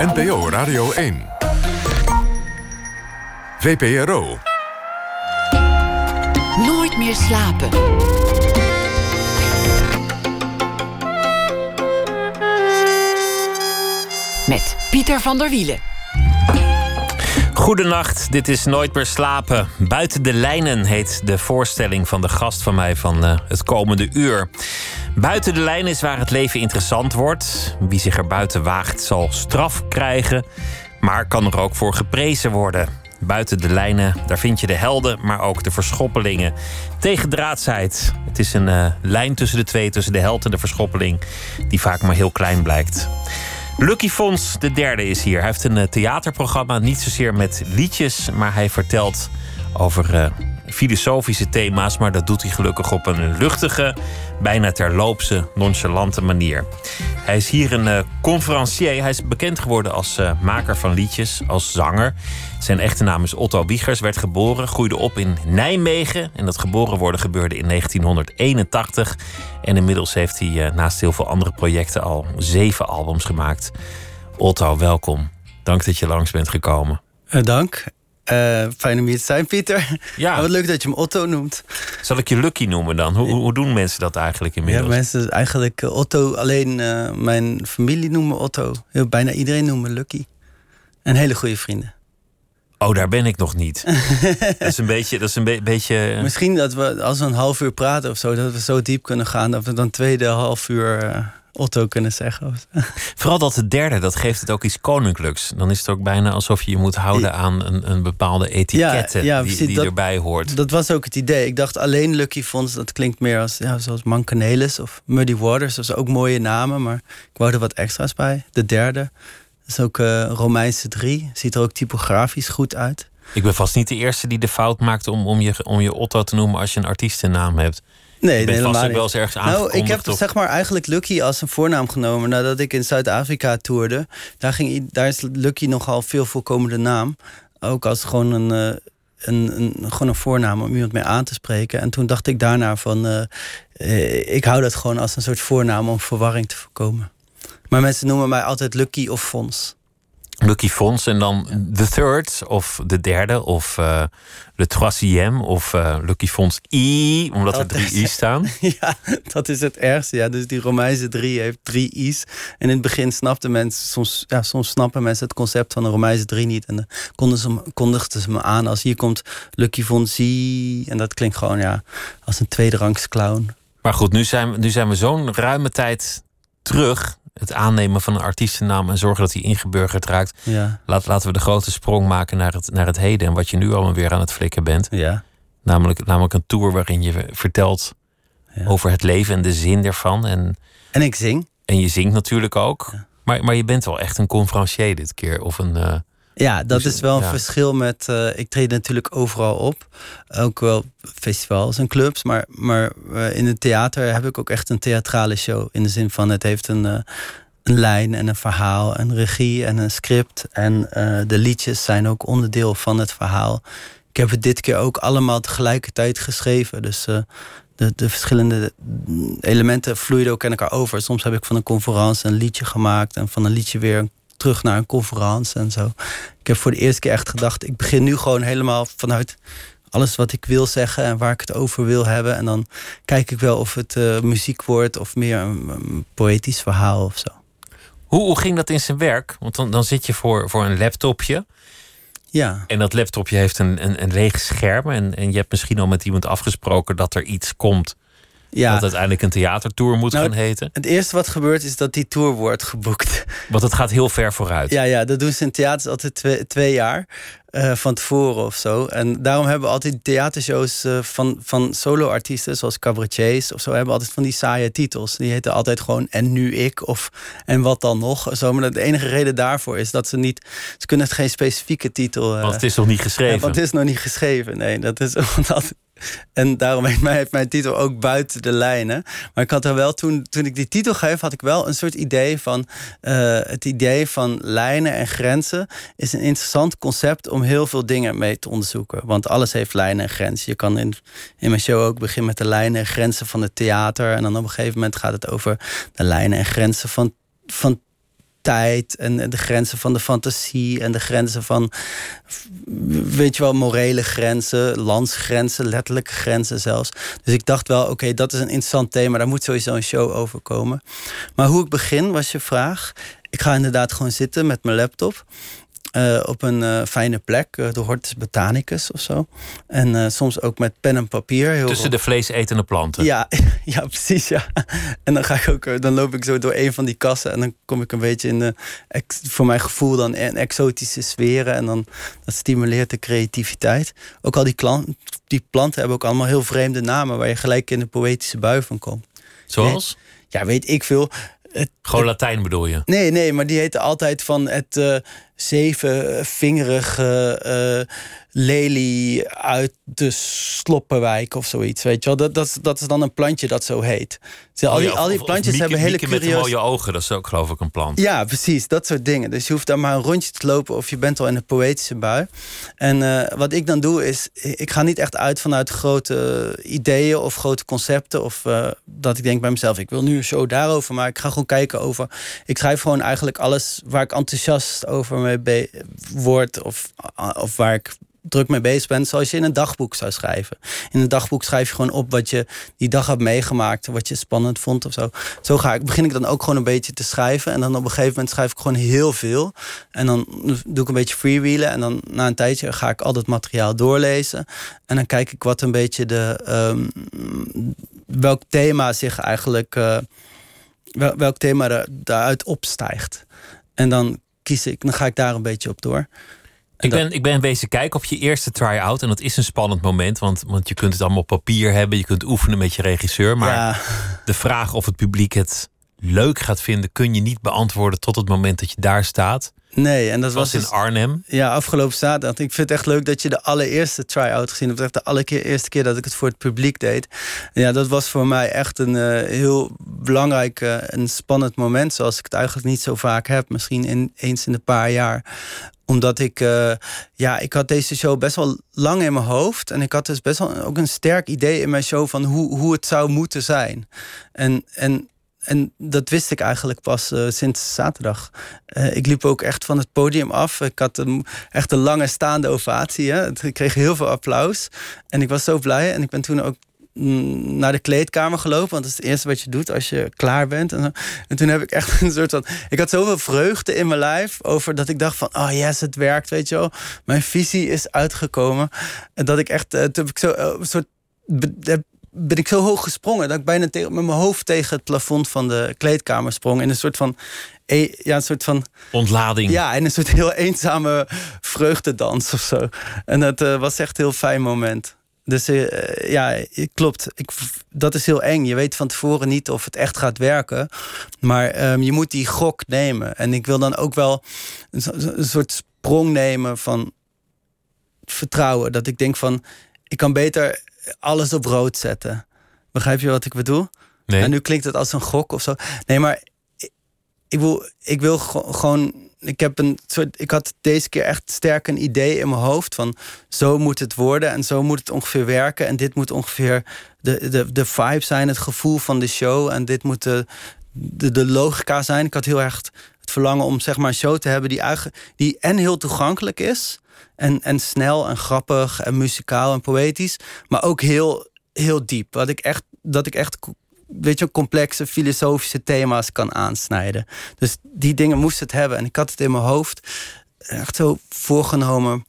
NPO Radio 1. VPRO. Nooit meer slapen. Met Pieter van der Wielen. Goedenacht, dit is Nooit meer slapen. Buiten de lijnen heet de voorstelling van de gast van mij van eh, het komende uur. Buiten de lijn is waar het leven interessant wordt. Wie zich er buiten waagt zal straf krijgen, maar kan er ook voor geprezen worden. Buiten de lijnen, daar vind je de helden, maar ook de verschoppelingen. Tegendraadsheid. Het is een eh, lijn tussen de twee, tussen de held en de verschoppeling, die vaak maar heel klein blijkt. Lucky Fons, de derde, is hier. Hij heeft een eh, theaterprogramma, niet zozeer met liedjes, maar hij vertelt over eh, filosofische thema's. Maar dat doet hij gelukkig op een luchtige, bijna terloopse, nonchalante manier. Hij is hier een uh, conferencier. Hij is bekend geworden als maker van liedjes, als zanger. Zijn echte naam is Otto Wiegers, werd geboren, groeide op in Nijmegen. En dat geboren worden gebeurde in 1981. En inmiddels heeft hij uh, naast heel veel andere projecten al zeven albums gemaakt. Otto, welkom. Dank dat je langs bent gekomen. Dank. Uh, fijn om hier te zijn, Pieter. Ja. wat leuk dat je hem Otto noemt. Zal ik je Lucky noemen dan? Hoe, hoe doen mensen dat eigenlijk inmiddels? Ja, mensen eigenlijk Otto. Alleen mijn familie noemt me Otto. Heel, bijna iedereen noemt me Lucky. En hele goede vrienden. Oh, daar ben ik nog niet. dat is een beetje. Dat is een beetje. Misschien dat we als we een half uur praten of zo, dat we zo diep kunnen gaan dat we dan tweede half uur uh, Otto kunnen zeggen. Vooral dat de derde, dat geeft het ook iets koninklijks. Dan is het ook bijna alsof je je moet houden aan een, een bepaalde etikette ja, ja, die, die erbij hoort. Dat was ook het idee. Ik dacht alleen Lucky Fonds, dat klinkt meer als ja, zoals Mancanelis of Muddy Waters. Dat zijn ook mooie namen, maar ik wou er wat extra's bij. De derde is ook uh, Romeinse 3. Ziet er ook typografisch goed uit. Ik ben vast niet de eerste die de fout maakt om, om, je, om je Otto te noemen als je een artiestennaam hebt. Nee, nee helemaal vast wel eens ergens Nou, ik heb zeg maar eigenlijk Lucky als een voornaam genomen nadat ik in Zuid-Afrika toerde. Daar, ging, daar is Lucky nogal veel voorkomende naam. Ook als gewoon een, uh, een, een, gewoon een voornaam om iemand mee aan te spreken. En toen dacht ik daarna van, uh, ik hou dat gewoon als een soort voornaam om verwarring te voorkomen. Maar mensen noemen mij altijd Lucky of Fons. Lucky Fons en dan de third of de derde of uh, de troisième of uh, Lucky Fons I, omdat er drie I's staan. Ja, dat is het ergste. Ja, dus die Romeinse drie heeft drie I's. En in het begin snapten mensen, soms, ja, soms snappen mensen het concept van een Romeinse drie niet. En dan konden ze, kondigden ze me aan als hier komt Lucky Fons I. En dat klinkt gewoon ja, als een tweederangs clown. Maar goed, nu zijn, nu zijn we zo'n ruime tijd terug het aannemen van een artiestennaam en zorgen dat hij ingeburgerd raakt. Ja. Laat, laten we de grote sprong maken naar het, naar het heden en wat je nu allemaal weer aan het flikken bent. Ja. Namelijk, namelijk een tour waarin je vertelt ja. over het leven en de zin ervan. En, en ik zing. En je zingt natuurlijk ook. Maar, maar je bent wel echt een conferencier dit keer. Of een, uh, ja, dat is wel een verschil met. Uh, ik treed natuurlijk overal op. Ook wel festivals en clubs. Maar, maar uh, in het theater heb ik ook echt een theatrale show. In de zin van het heeft een, uh, een lijn en een verhaal, een regie en een script. En de liedjes zijn ook onderdeel van het verhaal. Ik heb het dit keer ook allemaal tegelijkertijd geschreven. Dus de, de verschillende elementen vloeiden ook in elkaar over. Soms heb ik van een conferentie een liedje gemaakt en van een liedje weer een terug naar een conferentie en zo. Ik heb voor de eerste keer echt gedacht, ik begin nu gewoon helemaal vanuit alles wat ik wil zeggen en waar ik het over wil hebben. En dan kijk ik wel of het uh, muziek wordt of meer een, poëtisch verhaal of zo. Hoe, hoe ging dat in zijn werk? Want dan, dan zit je voor, voor een laptopje. Ja. En dat laptopje heeft een, een, een leeg scherm. En, en je hebt misschien al met iemand afgesproken dat er iets komt ja. Dat uiteindelijk een theatertour moet nou, gaan heten. Het eerste wat gebeurt is dat die tour wordt geboekt. Want het gaat heel ver vooruit. Ja, ja dat doen ze in theaters altijd twee, twee jaar. Uh, van tevoren of zo. En daarom hebben we altijd theatershows uh, van, van solo-artiesten, zoals cabaretiers of zo, hebben altijd van die saaie titels. Die heten altijd gewoon En nu ik of En wat dan nog. Zo, maar de enige reden daarvoor is dat ze niet. Ze kunnen het geen specifieke titel. Uh, want het is nog niet geschreven. Ja, want het is nog niet geschreven. Nee, dat is. Dat, en daarom heeft, mij, heeft mijn titel ook buiten de lijnen. Maar ik had er wel toen, toen ik die titel geef, had ik wel een soort idee van. het idee van lijnen en grenzen is een interessant concept om heel veel dingen mee te onderzoeken. Want alles heeft lijnen en grenzen. Je kan in, in mijn show ook beginnen met de lijnen en grenzen van het theater. En dan op een gegeven moment gaat het over de lijnen en grenzen van, van tijd en de grenzen van de fantasie en de grenzen van, weet je wel, morele grenzen, landsgrenzen, letterlijke grenzen zelfs. Dus ik dacht wel, oké, dat is een interessant thema, daar moet sowieso een show over komen. Maar hoe ik begin was je vraag. Ik ga inderdaad gewoon zitten met mijn laptop. Uh, op een uh, fijne plek, uh, de Hortus Botanicus of zo. En soms ook met pen en papier. Heel Tussen de vleesetende planten. Ja, ja, precies. Ja. En dan, ga ik ook, dan loop ik zo door een van die kassen. En dan kom ik een beetje in de, voor mijn gevoel, dan in exotische sferen. En dan dat stimuleert de creativiteit. Ook al die, klant, die planten hebben ook allemaal heel vreemde namen. Waar je gelijk in de poëtische bui van komt. Zoals? Ja, weet ik veel. Het, Gewoon Latijn bedoel je? Nee, nee, maar die heette altijd van het zevenvingerige uh, lelie uit de Sloppenwijk of zoiets. Weet je wel? Dat, dat, dat is dan een plantje dat zo heet. al, die, al die plantjes hebben hele curieuze... met mooie ogen, dat is ook geloof ik een plant. Ja, precies, dat soort dingen. Dus je hoeft daar maar een rondje te lopen of je bent al in een poëtische bui. En uh, wat ik dan doe is, ik ga niet echt uit vanuit grote ideeën of grote concepten. Of uh, dat ik denk bij mezelf, ik wil nu een show daarover. Maar ik ga gewoon kijken over... Ik schrijf gewoon eigenlijk alles waar ik enthousiast over mee word. Of, of waar ik druk mee bezig bent, zoals je in een dagboek zou schrijven. In een dagboek schrijf je gewoon op wat je die dag hebt meegemaakt, wat je spannend vond of zo. Zo ga ik, begin ik dan ook gewoon een beetje te schrijven. En dan op een gegeven moment schrijf ik gewoon heel veel. En dan doe ik een beetje freewheelen. En dan na een tijdje ga ik al dat materiaal doorlezen. En dan kijk ik wat een beetje de. Um, welk thema zich eigenlijk. Uh, welk thema er, daaruit opstijgt. En dan kies ik, dan ga ik daar een beetje op door. Ik ben, ik ben bezig kijken op je eerste try-out. En dat is een spannend moment. Want, want je kunt het allemaal op papier hebben. Je kunt oefenen met je regisseur. Maar de vraag of het publiek het leuk gaat vinden... kun je niet beantwoorden tot het moment dat je daar staat. Nee, en dat was, in dus- Arnhem. Ja, afgelopen zaterdag. Ik vind het echt leuk dat je de allereerste try-out gezien hebt. Echt de allereerste keer dat ik het voor het publiek deed. ja, dat was voor mij echt een uh, heel belangrijk uh, en spannend moment. Zoals ik het eigenlijk niet zo vaak heb. Misschien in, eens in een paar jaar omdat ik, uh, ja, ik had deze show best wel lang in mijn hoofd. En ik had dus best wel ook een sterk idee in mijn show van hoe, hoe het zou moeten zijn. En, en, en dat wist ik eigenlijk pas uh, sinds zaterdag. Uh, ik liep ook echt van het podium af. Ik had een, echt een lange staande ovatie. Hè. Ik kreeg heel veel applaus. En ik was zo blij. En ik ben toen ook naar de kleedkamer gelopen. Want dat is het eerste wat je doet als je klaar bent. En, en, toen heb ik echt een soort van... Ik had zoveel vreugde in mijn lijf over dat ik dacht van... Oh yes, het werkt, weet je wel. Mijn visie is uitgekomen. En dat ik echt... Uh, toen heb ik zo een soort... Ben ik zo hoog gesprongen dat ik bijna tegen, met mijn hoofd tegen het plafond van de kleedkamer sprong. In een soort van e, ja, een soort van. Ontlading. Ja, in een soort heel eenzame vreugdedans of zo. En dat uh, was echt een heel fijn moment. Dus uh, ja, klopt. Ik, dat is heel eng. Je weet van tevoren niet of het echt gaat werken. Maar um, je moet die gok nemen. En ik wil dan ook wel een, een, soort sprong nemen van vertrouwen. Dat ik denk van, ik kan beter alles op rood zetten. Begrijp je wat ik bedoel? Nee. En nu klinkt het als een gok of zo. Nee, maar ik, ik wil, ik wil gewoon ik, heb een soort, ik had deze keer echt sterk een idee in mijn hoofd van zo moet het worden en zo moet het ongeveer werken. En dit moet ongeveer de, de, de vibe zijn, het gevoel van de show. En dit moet de, de, de logica zijn. Ik had heel erg het verlangen om zeg maar een show te hebben die, eigenlijk, die en heel toegankelijk is. En, en snel en grappig en muzikaal en poëtisch. Maar ook heel, heel diep. Wat ik echt, dat ik echt weet je, complexe filosofische thema's kan aansnijden. Dus die dingen moest het hebben. En ik had het in mijn hoofd echt zo voorgenomen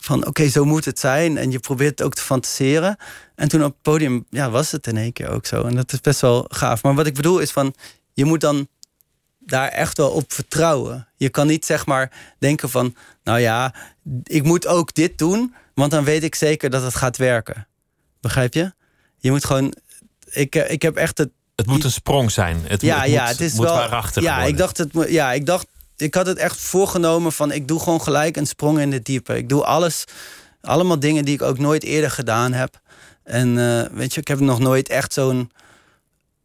van oké, zo moet het zijn. En je probeert het ook te fantaseren. En toen op het podium ja, was het in één keer ook zo. En dat is best wel gaaf. Maar wat ik bedoel is van, je moet dan daar echt wel op vertrouwen. Je kan niet zeg maar denken van, nou ja, ik moet ook dit doen, want dan weet ik zeker dat het gaat werken. Begrijp je? Je moet gewoon ik, eh, ik heb echt het. Het moet een sprong zijn. Het, ja, het ja, moet, het is moet wel. waarachtig ja, worden. ik dacht het. Ja, ik dacht. Ik had het echt voorgenomen van ik doe gewoon gelijk een sprong in de diepe. Ik doe alles, allemaal dingen die ik ook nooit eerder gedaan heb. En uh, weet je, ik heb nog nooit echt zo'n,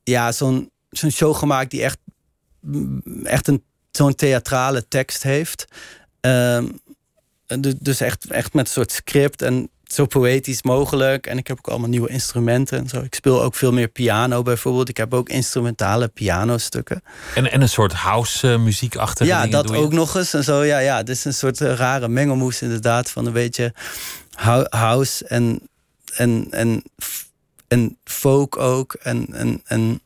ja, zo'n zo'n show gemaakt die echt, echt een zo'n theatrale tekst heeft. Uh, dus echt, echt met een soort script en zo poëtisch mogelijk. En ik heb ook allemaal nieuwe instrumenten en zo. Ik speel ook veel meer piano bijvoorbeeld. Ik heb ook instrumentale pianostukken. En, en een soort house uh, muziek achter. Ja, dat ook nog eens. En zo, ja, ja. Dit is een soort uh, rare mengelmoes inderdaad. Van een beetje house en, en, en, en folk ook. En, en, en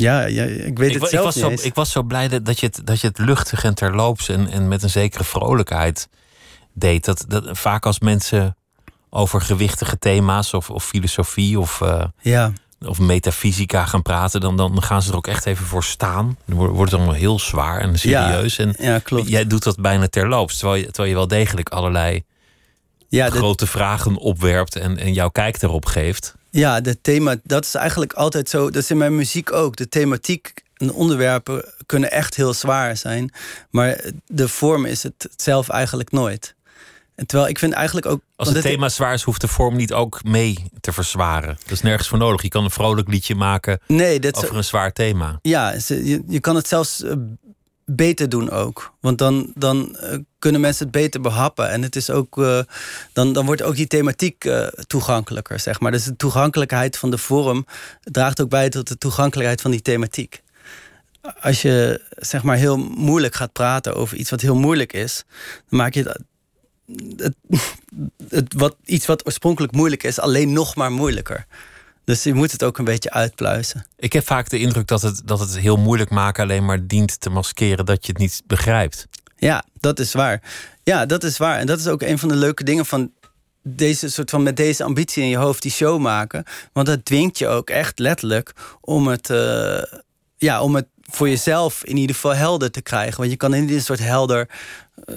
ja, ja, ik weet het zelf ik was niet zo, eens. Ik was zo blij dat, dat, je het, dat je het luchtig en terloops en, en met een zekere vrolijkheid deed. Dat, dat vaak als mensen over gewichtige thema's of, of filosofie of, uh, ja. of metafysica gaan praten, dan, dan gaan ze er ook echt even voor staan. Dan wordt het allemaal heel zwaar en serieus. Ja, en ja, klopt. jij doet dat bijna terloops, terwijl je, terwijl je wel degelijk allerlei ja, grote vragen opwerpt en, en jouw kijk erop geeft. Ja, de thema, dat is eigenlijk altijd zo. Dat is in mijn muziek ook. De thematiek en onderwerpen kunnen echt heel zwaar zijn. Maar de vorm is het zelf eigenlijk nooit. En terwijl ik vind eigenlijk ook. Als het, thema zwaar is, hoeft de vorm niet ook mee te verzwaren. Dat is nergens voor nodig. Je kan een vrolijk liedje maken nee, dat over een zwaar thema. Ja, je, je kan het zelfs beter doen ook. Want dan, dan uh, kunnen mensen het beter behappen. En het is ook, uh, dan, dan wordt ook die thematiek uh, toegankelijker, zeg maar. Dus de toegankelijkheid van de vorm draagt ook bij tot de toegankelijkheid van die thematiek. Als je zeg maar heel moeilijk gaat praten over iets wat heel moeilijk is, dan maak je het, het wat, iets wat oorspronkelijk moeilijk is, alleen nog maar moeilijker. Dus je moet het ook een beetje uitpluizen. Ik heb vaak de indruk dat het, dat het heel moeilijk maken alleen maar dient te maskeren dat je het niet begrijpt. Ja, dat is waar. Ja, dat is waar. En dat is ook een van de leuke dingen van deze soort van met deze ambitie in je hoofd die show maken. Want dat dwingt je ook echt letterlijk om het, uh, ja, om het voor jezelf in ieder geval helder te krijgen. Want je kan in een soort helder, uh,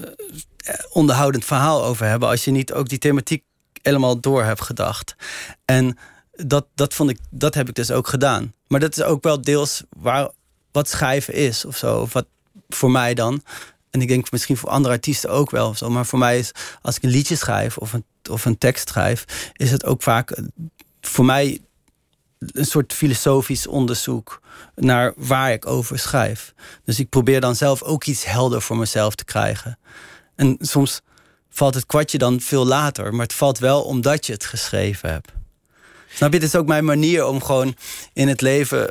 onderhoudend verhaal over hebben als je niet ook die thematiek helemaal door hebt gedacht. En dat, dat, vond ik, dat heb ik dus ook gedaan. Maar dat is ook wel deels waar, wat schrijven is of zo. Of wat voor mij dan. En ik denk misschien voor andere artiesten ook wel. Of zo. Maar voor mij is, als ik een liedje schrijf of een, of een tekst schrijf, is het ook vaak voor mij een soort filosofisch onderzoek naar waar ik over schrijf. Dus ik probeer dan zelf ook iets helder voor mezelf te krijgen. En soms valt het kwartje dan veel later, maar het valt wel omdat je het geschreven hebt. Snap je? Het is ook mijn manier om gewoon in het leven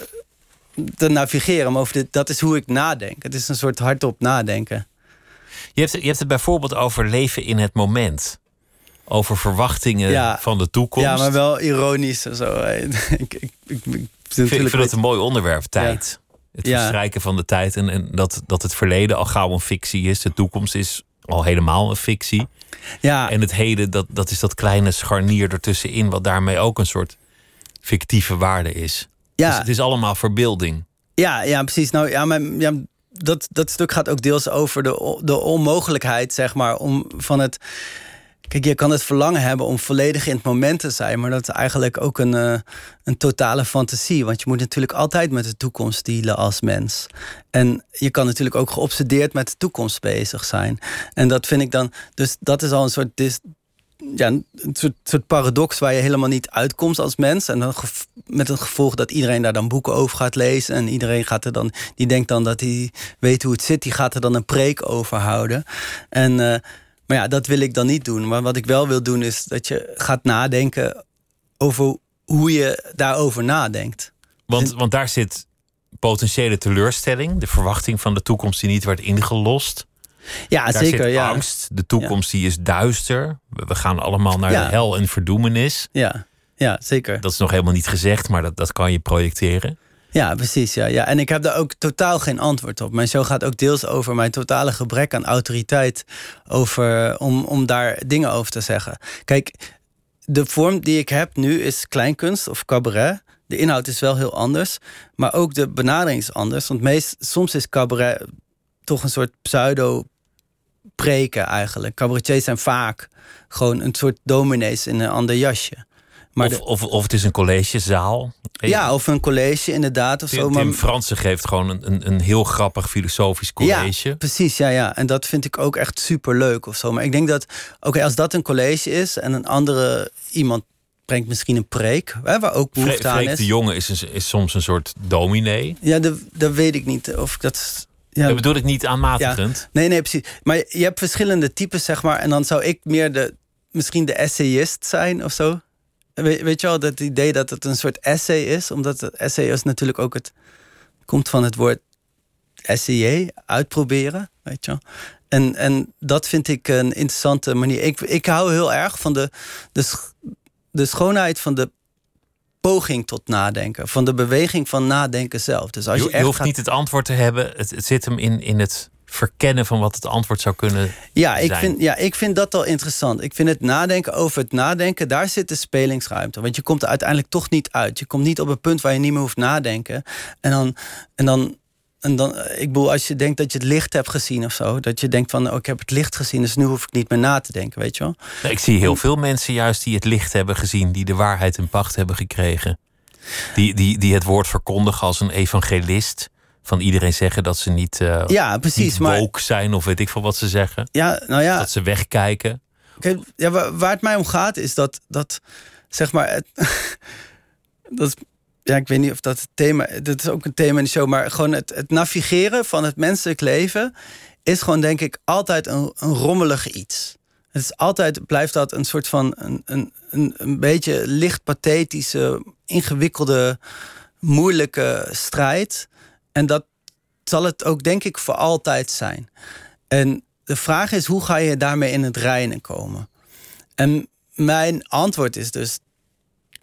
te navigeren. Maar over dit, dat is hoe ik nadenk. Het is een soort hardop nadenken. Je hebt, je hebt het bijvoorbeeld over leven in het moment. Over verwachtingen Ja. van de toekomst. Ja, maar wel ironisch en zo. ik, ik, ik, ik, Ik vind, het een mooi onderwerp, tijd. Het Ja. verstrijken van de tijd. En, en dat, dat het verleden al gauw een fictie is. De toekomst is al helemaal een fictie. Ja, En het heden, dat, dat is dat kleine scharnier ertussenin... wat daarmee ook een soort fictieve waarde is. ja. Dus het is allemaal verbeelding. Ja, ja, precies. Nou ja, mijn, ja dat, dat stuk gaat ook deels over de, de onmogelijkheid, zeg maar, om van het. Kijk, je kan het verlangen hebben om volledig in het moment te zijn, maar dat is eigenlijk ook een, eh, een totale fantasie. Want je moet natuurlijk altijd met de toekomst dealen als mens. En je kan natuurlijk ook geobsedeerd met de toekomst bezig zijn. En dat vind ik dan. Dus dat is al een soort. Ja, een soort, paradox waar je helemaal niet uitkomt als mens. En dan met het gevolg dat iedereen daar dan boeken over gaat lezen. En iedereen gaat er dan, die denkt dan dat hij weet hoe het zit. Die gaat er dan een preek over houden. En, eh, maar ja, dat wil ik dan niet doen. Maar wat ik wel wil doen is dat je gaat nadenken over hoe je daarover nadenkt. Want, want daar zit potentiële teleurstelling. De verwachting van de toekomst die niet werd ingelost. Ja, Daar zeker. zit Ja. angst. De toekomst die is duister. We we gaan allemaal naar Ja. de hel en verdoemenis. Ja, ja, zeker. Dat is nog helemaal niet gezegd, maar dat, dat kan je projecteren. Ja, precies. Ja, ja. En ik heb daar ook totaal geen antwoord op. Mijn show gaat ook deels over mijn totale gebrek aan autoriteit over, om, om daar dingen over te zeggen. Kijk, de vorm die ik heb nu is kleinkunst of cabaret. De inhoud is wel heel anders, maar ook de benadering is anders. Want meest, soms is cabaret toch een soort pseudo preken eigenlijk. Cabaretiers zijn vaak gewoon een soort dominees in een ander jasje. Maar of, de- of, of het is een collegezaal. ja, of een college inderdaad. Of zo, Tim, maar- Tim Fransen geeft gewoon een, een, een heel grappig filosofisch college. Ja, precies, ja, ja. En dat vind ik ook echt super leuk of zo. Maar ik denk dat, oké, als dat een college is en een andere iemand brengt misschien een preek, hè, waar ook Fre- behoefte aan Freek is. de Jonge is, een- is soms een soort dominee. Ja, dat, dat weet ik niet of ik dat. Ja, Dat bedoel ik niet aanmatigend. Nee, nee, precies. Maar je hebt verschillende types, zeg maar. En dan zou ik meer de, misschien de essayist zijn of zo. Weet, weet je wel, dat idee dat het een soort essay is, omdat het essay is natuurlijk ook het komt van het woord essay, uitproberen, weet je wel. En, en dat vind ik een interessante manier. Ik, ik hou heel erg van de, de, de schoonheid van de poging tot nadenken. Van de beweging van nadenken zelf. Dus als je, je, je hoeft niet het antwoord te hebben. Het, het zit hem in, in het verkennen van wat het antwoord zou kunnen ja, ik zijn. Vind, ja, ik vind dat al interessant. Ik vind het nadenken over het nadenken, daar zit de spelingsruimte. Want je komt er uiteindelijk toch niet uit. Je komt niet op een punt waar je niet meer hoeft nadenken. En dan, en dan en dan, ik bedoel, als je denkt dat je het licht hebt gezien of zo, dat je denkt van, oh, ik heb het licht gezien, dus nu hoef ik niet meer na te denken, weet je wel? ik zie heel veel mensen juist die het licht hebben gezien, die de waarheid in pacht hebben gekregen. Die, die, die het woord verkondigen als een evangelist. Van iedereen zeggen dat ze niet, uh, ja, precies, niet woke zijn of weet ik veel wat ze zeggen. Ja, nou ja. Dat ze wegkijken. Kijk, ja, waar, waar het mij om gaat is dat, dat zeg maar, het, dat is ja, ik weet niet of dat het thema, dat is ook een thema in de show, maar gewoon het, het navigeren van het menselijk leven is gewoon, denk ik, altijd een, een rommelig iets. Het is altijd, blijft dat een soort van een, een, een, een beetje licht pathetische, ingewikkelde, moeilijke strijd. En dat zal het ook, denk ik, voor altijd zijn. En de vraag is, hoe ga je daarmee in het reinen komen? En mijn antwoord is dus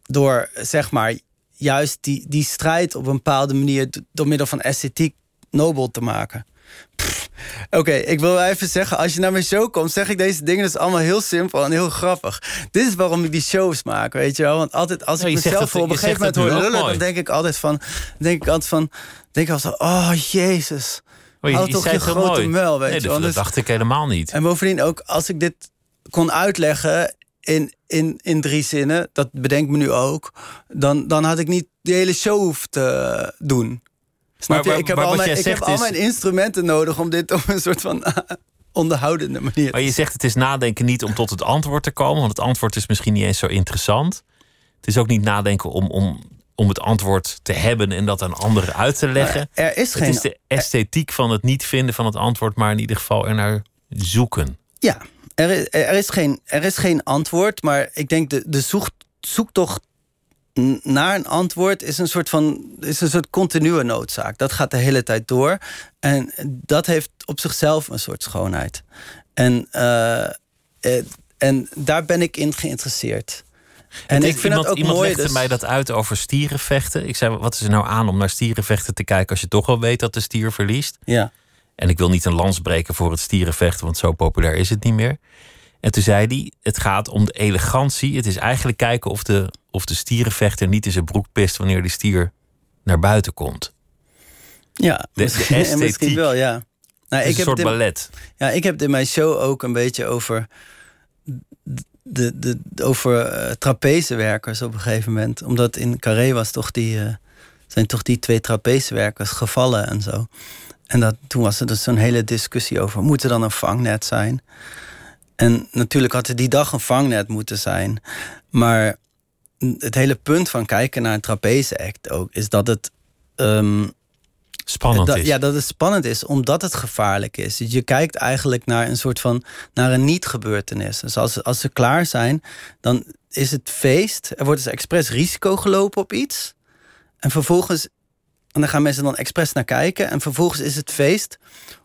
door, zeg maar, juist die, die strijd op een bepaalde manier door middel van esthetiek nobel te maken. Oké, ik wil even zeggen, als je naar mijn show komt, zeg ik deze dingen dus allemaal heel simpel en heel grappig. Dit is waarom ik die shows maak, weet je wel? Want altijd als ik mezelf voor op een gegeven moment hoor lullen, dan denk ik altijd van, denk ik altijd van, denk ik altijd van, oh jezus. Oh, je, je toch je grote mooi. mel, weet nee, je wel. Dat dus, dacht ik helemaal niet. En bovendien ook, als ik dit kon uitleggen in, in, in drie zinnen, dat bedenkt me nu ook, dan, dan had ik niet die hele show hoeven te doen. Snap je? ik heb, al mijn, ik heb al mijn instrumenten nodig om dit op een soort van onderhoudende manier. Maar je zegt het is nadenken niet om tot het antwoord te komen, want het antwoord is misschien niet eens zo interessant. Het is ook niet nadenken om, om, om het antwoord te hebben en dat aan anderen uit te leggen. Maar er is geen, het is de esthetiek van het niet vinden van het antwoord, maar in ieder geval er naar zoeken. Ja, er is, er is, geen, er is geen antwoord, maar ik denk de, de zoek, zoektocht naar een antwoord is een soort van is een soort continue noodzaak. Dat gaat de hele tijd door. En dat heeft op zichzelf een soort schoonheid. En, uh, en daar ben ik in geïnteresseerd. En, ik vind iemand, het ook iemand mooi. legde dus... mij dat uit over stierenvechten. Ik zei, wat is er nou aan om naar stierenvechten te kijken als je toch al weet dat de stier verliest? Ja. En ik wil niet een lans breken voor het stierenvechten, want zo populair is het niet meer. En toen zei hij: Het gaat om de elegantie. Het is eigenlijk kijken of de, of de stierenvechter niet in zijn broek pist wanneer die stier naar buiten komt. Ja, de, misschien, de misschien wel, ja. Nou, ik een heb soort ballet. Ja, ik heb het in mijn show ook een beetje over. De, de, over uh, trapezewerkers op een gegeven moment. Omdat in Carré was toch die, uh, zijn toch die twee trapezewerkers gevallen en zo. En dat, toen was er dus zo'n hele discussie over: moet er dan een vangnet zijn? En natuurlijk had er die dag een vangnet moeten zijn. Maar het hele punt van kijken naar een trapeze-act ook is dat het. Um, spannend dat, is. Ja, dat het spannend is omdat het gevaarlijk is. Dus je kijkt eigenlijk naar een soort van. naar een niet-gebeurtenis. Dus als, als ze klaar zijn, dan is het feest. Er wordt dus expres risico gelopen op iets. En vervolgens en dan gaan mensen dan expres naar kijken. En vervolgens is het feest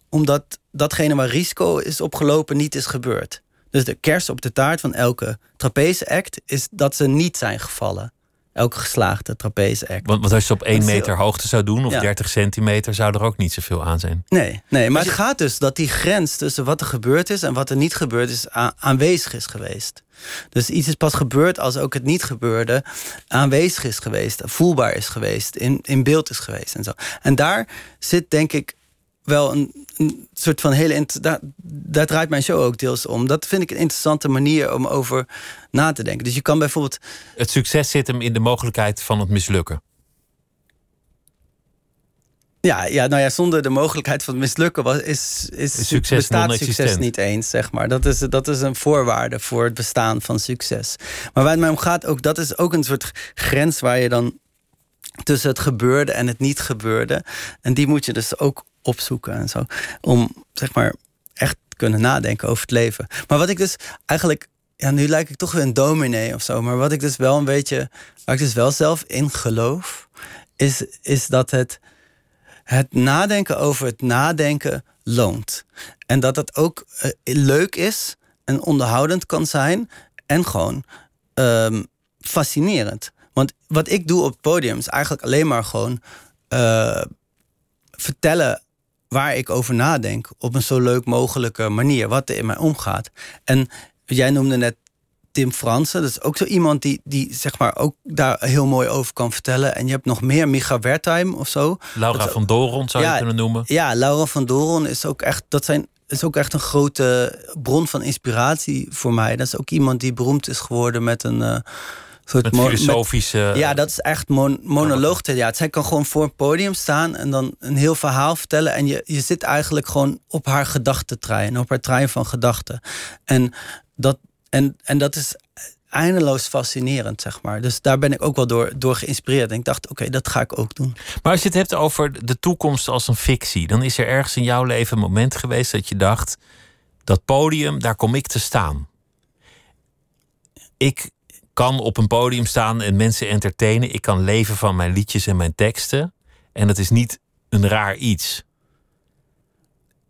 omdat datgene waar risico is opgelopen niet is gebeurd. Dus de kerst op de taart van elke trapeze-act is dat ze niet zijn gevallen. Elke geslaagde trapeze-act. Want, want als je op één meter hoogte zou doen, of 30 centimeter, zou er ook niet zoveel aan zijn. Nee, nee maar het gaat dus dat die grens tussen wat er gebeurd is en wat er niet gebeurd is, aanwezig is geweest. Dus iets is pas gebeurd als ook het niet gebeurde aanwezig is geweest, voelbaar is geweest, in, in beeld is geweest en zo. En daar zit denk ik wel een, een soort van hele. Daar, daar draait mijn show ook deels om. Dat vind ik een interessante manier om over na te denken. Dus je kan bijvoorbeeld. Het succes zit hem in de mogelijkheid van het mislukken. Ja, ja, nou ja, zonder de mogelijkheid van het mislukken was, is, is succes bestaat succes niet eens, zeg maar. Dat is, dat is een voorwaarde voor het bestaan van succes. Maar waar het mij om gaat, ook, dat is ook een soort grens waar je dan tussen het gebeurde en het niet gebeurde. En die moet je dus ook opzoeken en zo. Om zeg maar echt te kunnen nadenken over het leven. Maar wat ik dus eigenlijk ja, nu lijk ik toch weer een dominee of zo. Maar wat ik dus wel een beetje, waar ik dus wel zelf in geloof, is, is dat het, het nadenken over het nadenken loont. En dat het ook eh, leuk is en onderhoudend kan zijn en gewoon ehm, fascinerend. Want wat ik doe op het podium is eigenlijk alleen maar gewoon uh, vertellen waar ik over nadenk op een zo leuk mogelijke manier, wat er in mij omgaat. En jij noemde net Tim Fransen, dat is ook zo iemand die, die zeg maar ook daar heel mooi over kan vertellen. En je hebt nog meer, Micha Wertheim of zo. Laura van Doron zou je kunnen noemen. Ja, Laura van Doron is ook echt, dat zijn, is ook echt een grote bron van inspiratie voor mij. Dat is ook iemand die beroemd is geworden met een. Uh, soort filosofische. ja, dat is echt mon monoloog. Ja, zij kan gewoon voor een podium staan en dan een heel verhaal vertellen. En je, je zit eigenlijk gewoon op haar gedachtentrein, op haar trein van gedachten. En dat, en, en dat is eindeloos fascinerend, zeg maar. Dus daar ben ik ook wel door, door geïnspireerd. En ik dacht, oké, dat ga ik ook doen. Maar als je het hebt over de toekomst als een fictie, dan is er ergens in jouw leven een moment geweest dat je dacht: dat podium, daar kom ik te staan. Ik kan op een podium staan en mensen entertainen. Ik kan leven van mijn liedjes en mijn teksten. En dat is niet een raar iets.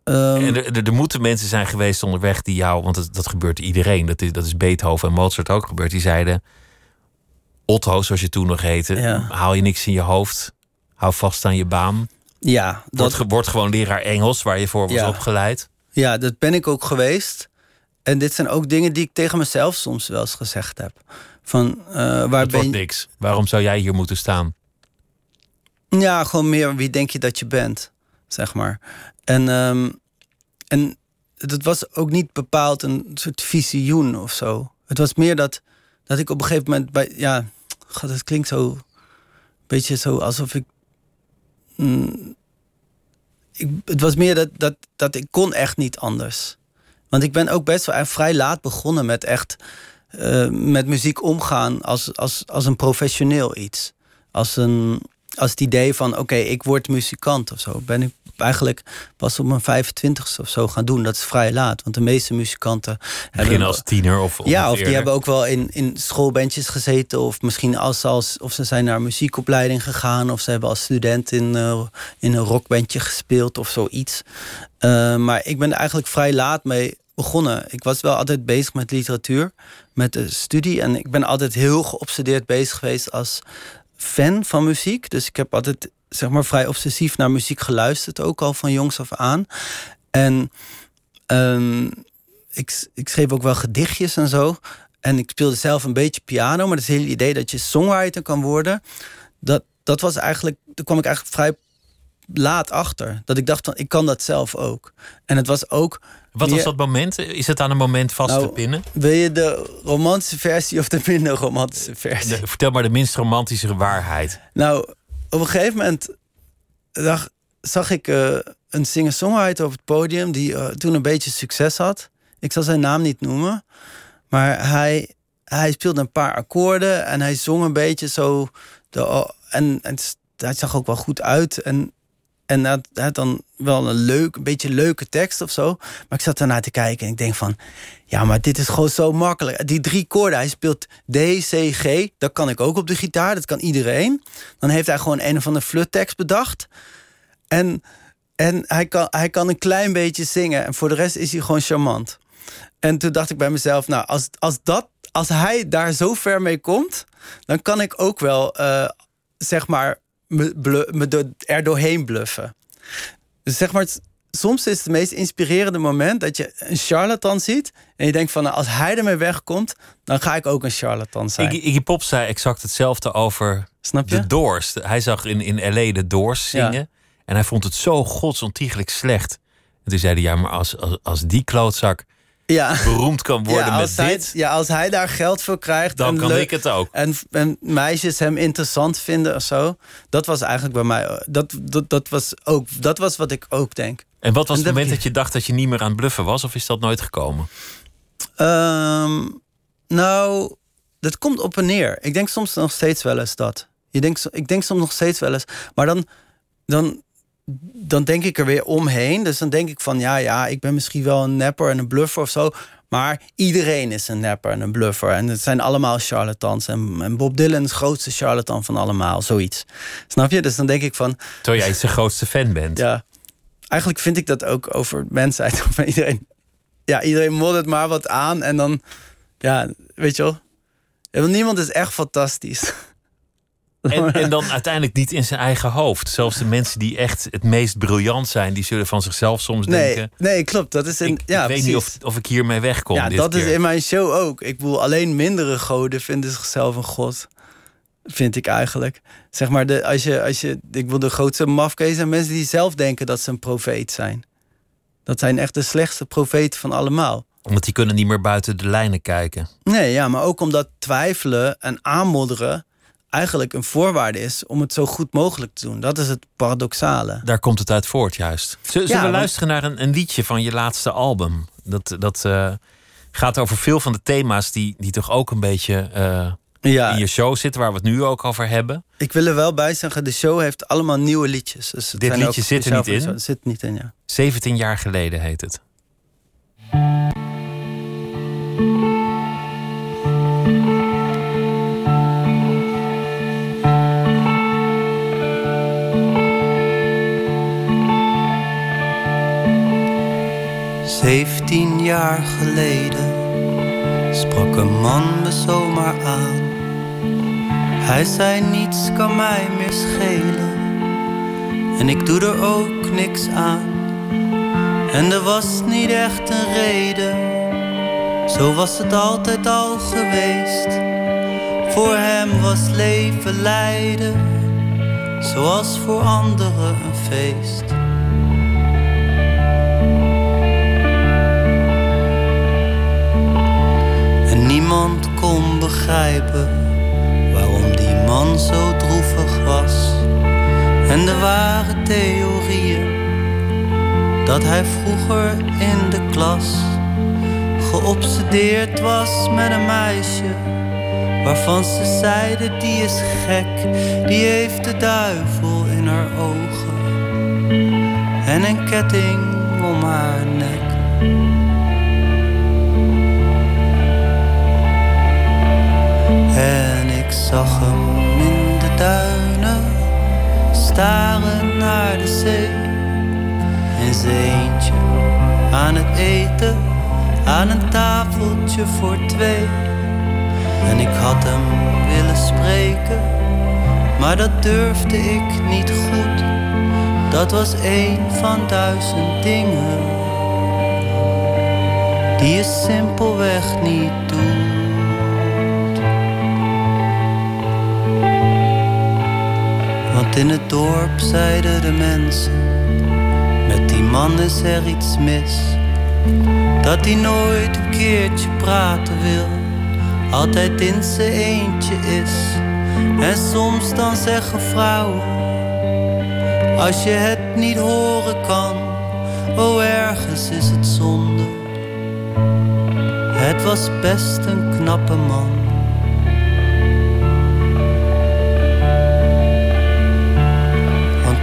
Um, en er, er, moeten mensen zijn geweest onderweg die jou, want dat, dat gebeurt iedereen. Dat is, dat is Beethoven en Mozart ook gebeurd. Die zeiden: Otto, zoals je toen nog heette, haal je niks in je hoofd. Hou vast aan je baan. Ja, dat wordt, gewoon leraar Engels waar je voor was opgeleid. Ja, dat ben ik ook geweest. En dit zijn ook dingen die ik tegen mezelf soms wel eens gezegd heb. Van, uh, waar het wordt niks. Waarom zou jij hier moeten staan? Ja, gewoon meer wie denk je dat je bent, zeg maar. En, um, en dat was ook niet bepaald een soort visioen of zo. Het was meer dat, dat ik op een gegeven moment bij. Ja, god, het klinkt zo. Een beetje zo alsof ik. Mm, ik het was meer dat, dat, dat ik kon echt niet anders. Want ik ben ook best wel vrij laat begonnen met echt. Uh, met muziek omgaan als, als, als een professioneel iets. Als, een, als het idee van: oké, ik word muzikant of zo. Ben ik eigenlijk pas op mijn 25ste of zo gaan doen. Dat is vrij laat, want de meeste muzikanten. Beginnen als tiener of. of ja, of die hebben ook wel in, in schoolbandjes gezeten. Of misschien als, als of ze zijn naar muziekopleiding gegaan. Of ze hebben als student in, uh, in een rockbandje gespeeld of zoiets. Uh, maar ik ben eigenlijk vrij laat mee begonnen. Ik was wel altijd bezig met literatuur, met de studie. En ik ben altijd heel geobsedeerd bezig geweest als fan van muziek. Dus ik heb altijd zeg maar vrij obsessief naar muziek geluisterd, ook al van jongs af aan. En um, ik, ik schreef ook wel gedichtjes en zo. En ik speelde zelf een beetje piano, maar het hele idee dat je songwriter kan worden, dat, dat was eigenlijk, daar kwam ik eigenlijk vrij laat achter. Dat ik dacht van, ik kan dat zelf ook. En het was ook. Wat was dat moment? Is het aan een moment vast nou, te pinnen? Wil je de romantische versie of de minder romantische versie? vertel maar de minst romantische waarheid. Nou, op een gegeven moment dacht, zag ik uh, een singer-songwriter op het podium die uh, toen een beetje succes had. Ik zal zijn naam niet noemen, maar hij, hij speelde een paar akkoorden en hij zong een beetje zo. De, en, en hij zag ook wel goed uit. En en dat had dan wel een leuk, een beetje leuke tekst of zo. Maar ik zat ernaar te kijken en ik denk van... Ja, maar dit is gewoon zo makkelijk. Die drie koorden, hij speelt D, C, G. Dat kan ik ook op de gitaar, dat kan iedereen. Dan heeft hij gewoon een of andere fluttekst bedacht. En, en hij, kan, hij kan een klein beetje zingen. En voor de rest is hij gewoon charmant. En toen dacht ik bij mezelf, nou, als, als, dat, als hij daar zo ver mee komt... dan kan ik ook wel, uh, zeg maar me, me er doorheen bluffen. Dus zeg maar, soms is het meest inspirerende moment dat je een charlatan ziet. En je denkt van, nou, als hij ermee wegkomt, dan ga ik ook een charlatan zijn. Iggy Pop zei exact hetzelfde over Snap je? de Doors. Hij zag in, in L.A. de Doors zingen. En hij vond het zo godsontiegelijk slecht. En toen zei hij, ja, maar als, als, als die klootzak ja. beroemd kan worden ja, met hij, dit. Ja, als hij daar geld voor krijgt. Dan kan ik het ook. En, en meisjes hem interessant vinden of zo. Dat was eigenlijk bij mij. Dat, dat, dat, was, ook, dat was wat ik ook denk. En wat was het moment dat je dacht dat je niet meer aan het bluffen was? Of is dat nooit gekomen? Um, nou, dat komt op en neer. Ik denk soms nog steeds wel eens dat. Je denkt, ik denk soms nog steeds wel eens. Maar dan, dan dan denk ik er weer omheen. Dus dan denk ik van ja, ja, ik ben misschien wel een nepper en een bluffer of zo. Maar iedereen is een nepper en een bluffer. En het zijn allemaal charlatans. En, en Bob Dylan is de grootste charlatan van allemaal. Zoiets. Snap je? Dus dan denk ik van... Terwijl jij zijn grootste fan bent. Ja. Eigenlijk vind ik dat ook over mensheid. Of iedereen, ja, iedereen moddert maar wat aan. En dan... Ja, weet je wel. Niemand is echt fantastisch. En, en, dan uiteindelijk niet in zijn eigen hoofd. Zelfs de mensen die echt het meest briljant zijn, die zullen van zichzelf soms nee, denken. Nee, klopt. Dat is een, ik, ja, ik weet niet of, of ik hiermee wegkom. Ja, dat is in mijn show ook. Ik bedoel, alleen mindere goden vinden zichzelf een god. Vind ik eigenlijk. Zeg maar, de, als je, als je, ik wil de grootste mafkees zijn mensen die zelf denken dat ze een profeet zijn. Dat zijn echt de slechtste profeten van allemaal omdat die kunnen niet meer buiten de lijnen kijken. Nee, ja, maar ook omdat twijfelen en aanmodderen eigenlijk een voorwaarde is om het zo goed mogelijk te doen. Dat is het paradoxale. Daar komt het uit voort, juist. Zullen, we luisteren naar een, een, liedje van je laatste album? Dat, dat uh, gaat over veel van de thema's die, die toch ook een beetje uh, ja. in je show zitten, waar we het nu ook over hebben. Ik wil er wel bij zeggen, de show heeft allemaal nieuwe liedjes. Dus Dit liedje zit er niet in? Zit niet in, ja. 17 jaar geleden heet het. Zeventien jaar geleden sprak een man me zomaar aan. Hij zei niets kan mij meer schelen en ik doe er ook niks aan. En er was niet echt een reden, zo was het altijd al geweest. Voor hem was leven lijden, zoals voor anderen een feest. Niemand kon begrijpen waarom die man zo droevig was. En de ware theorieën dat hij vroeger in de klas geobsedeerd was met een meisje. Waarvan ze zeiden die is gek, die heeft de duivel in haar ogen en een ketting om haar nek. En ik zag hem in de duinen staren naar de zee. In zijn eentje aan het eten, aan een tafeltje voor twee. En ik had hem willen spreken, maar dat durfde ik niet goed. Dat was een van duizend dingen die je simpelweg niet doet. In het dorp zeiden de mensen: Met die man is er iets mis. Dat hij nooit een keertje praten wil, altijd in zijn eentje is. En soms dan zeggen vrouwen: Als je het niet horen kan, oh ergens is het zonde. Het was best een knappe man.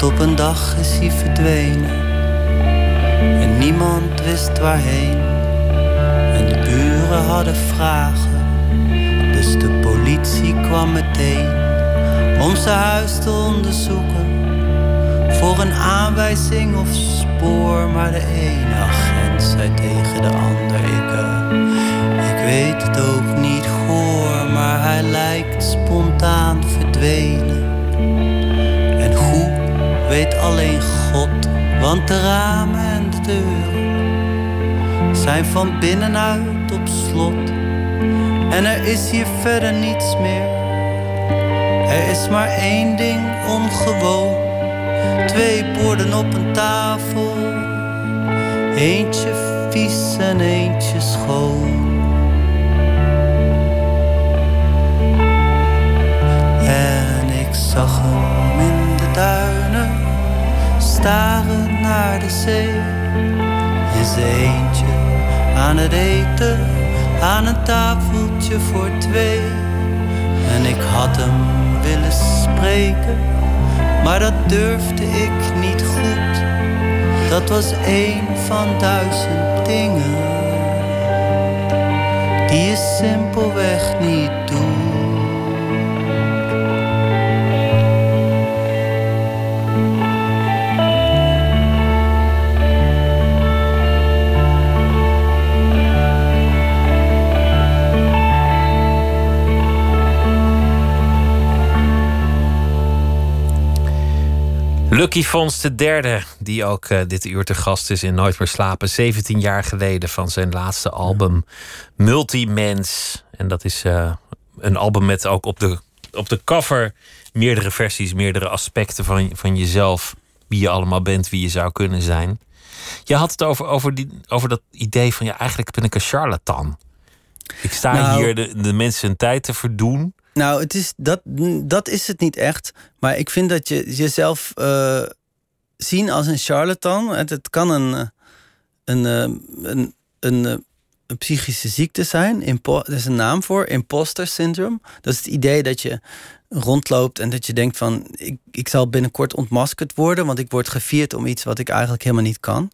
Op een dag is hij verdwenen en niemand wist waarheen. En de buren hadden vragen, dus de politie kwam meteen om zijn huis te onderzoeken voor een aanwijzing of spoor. Maar de ene agent zei tegen de ander: Ik, uh, ik weet het ook niet hoor, maar hij lijkt spontaan verdwenen weet alleen God, want de ramen en de deuren zijn van binnenuit op slot. En er is hier verder niets meer. Er is maar één ding ongewoon: twee borden op een tafel, eentje vies en eentje schoon. En ik zag hem staren naar de zee. In zijn eentje aan het eten, aan een tafeltje voor twee. En ik had hem willen spreken, Maar dat durfde ik niet goed. Dat was een van duizend dingen die je simpelweg niet doet. Lucky Fons de derde, die ook uh, dit uur te gast is in Nooit meer slapen. 17 jaar geleden van zijn laatste album Multimens. En dat is uh, een album met ook op de, op de cover meerdere versies, meerdere aspecten van, van jezelf. Wie je allemaal bent, wie je zou kunnen zijn. Je had het over, over, die, over dat idee van ja, eigenlijk ben ik een charlatan. Ik sta nou, hier de, de mensen een tijd te verdoen. Nou, het is, dat, dat is het niet echt. Maar ik vind dat je jezelf uh, zien als een charlatan. Het, kan een, een, een, een, een, een psychische ziekte zijn. Impo er is een naam voor, imposter syndrome. Dat is het idee dat je rondloopt en dat je denkt van... ik, ik zal binnenkort ontmaskerd worden... want ik word gevierd om iets wat ik eigenlijk helemaal niet kan.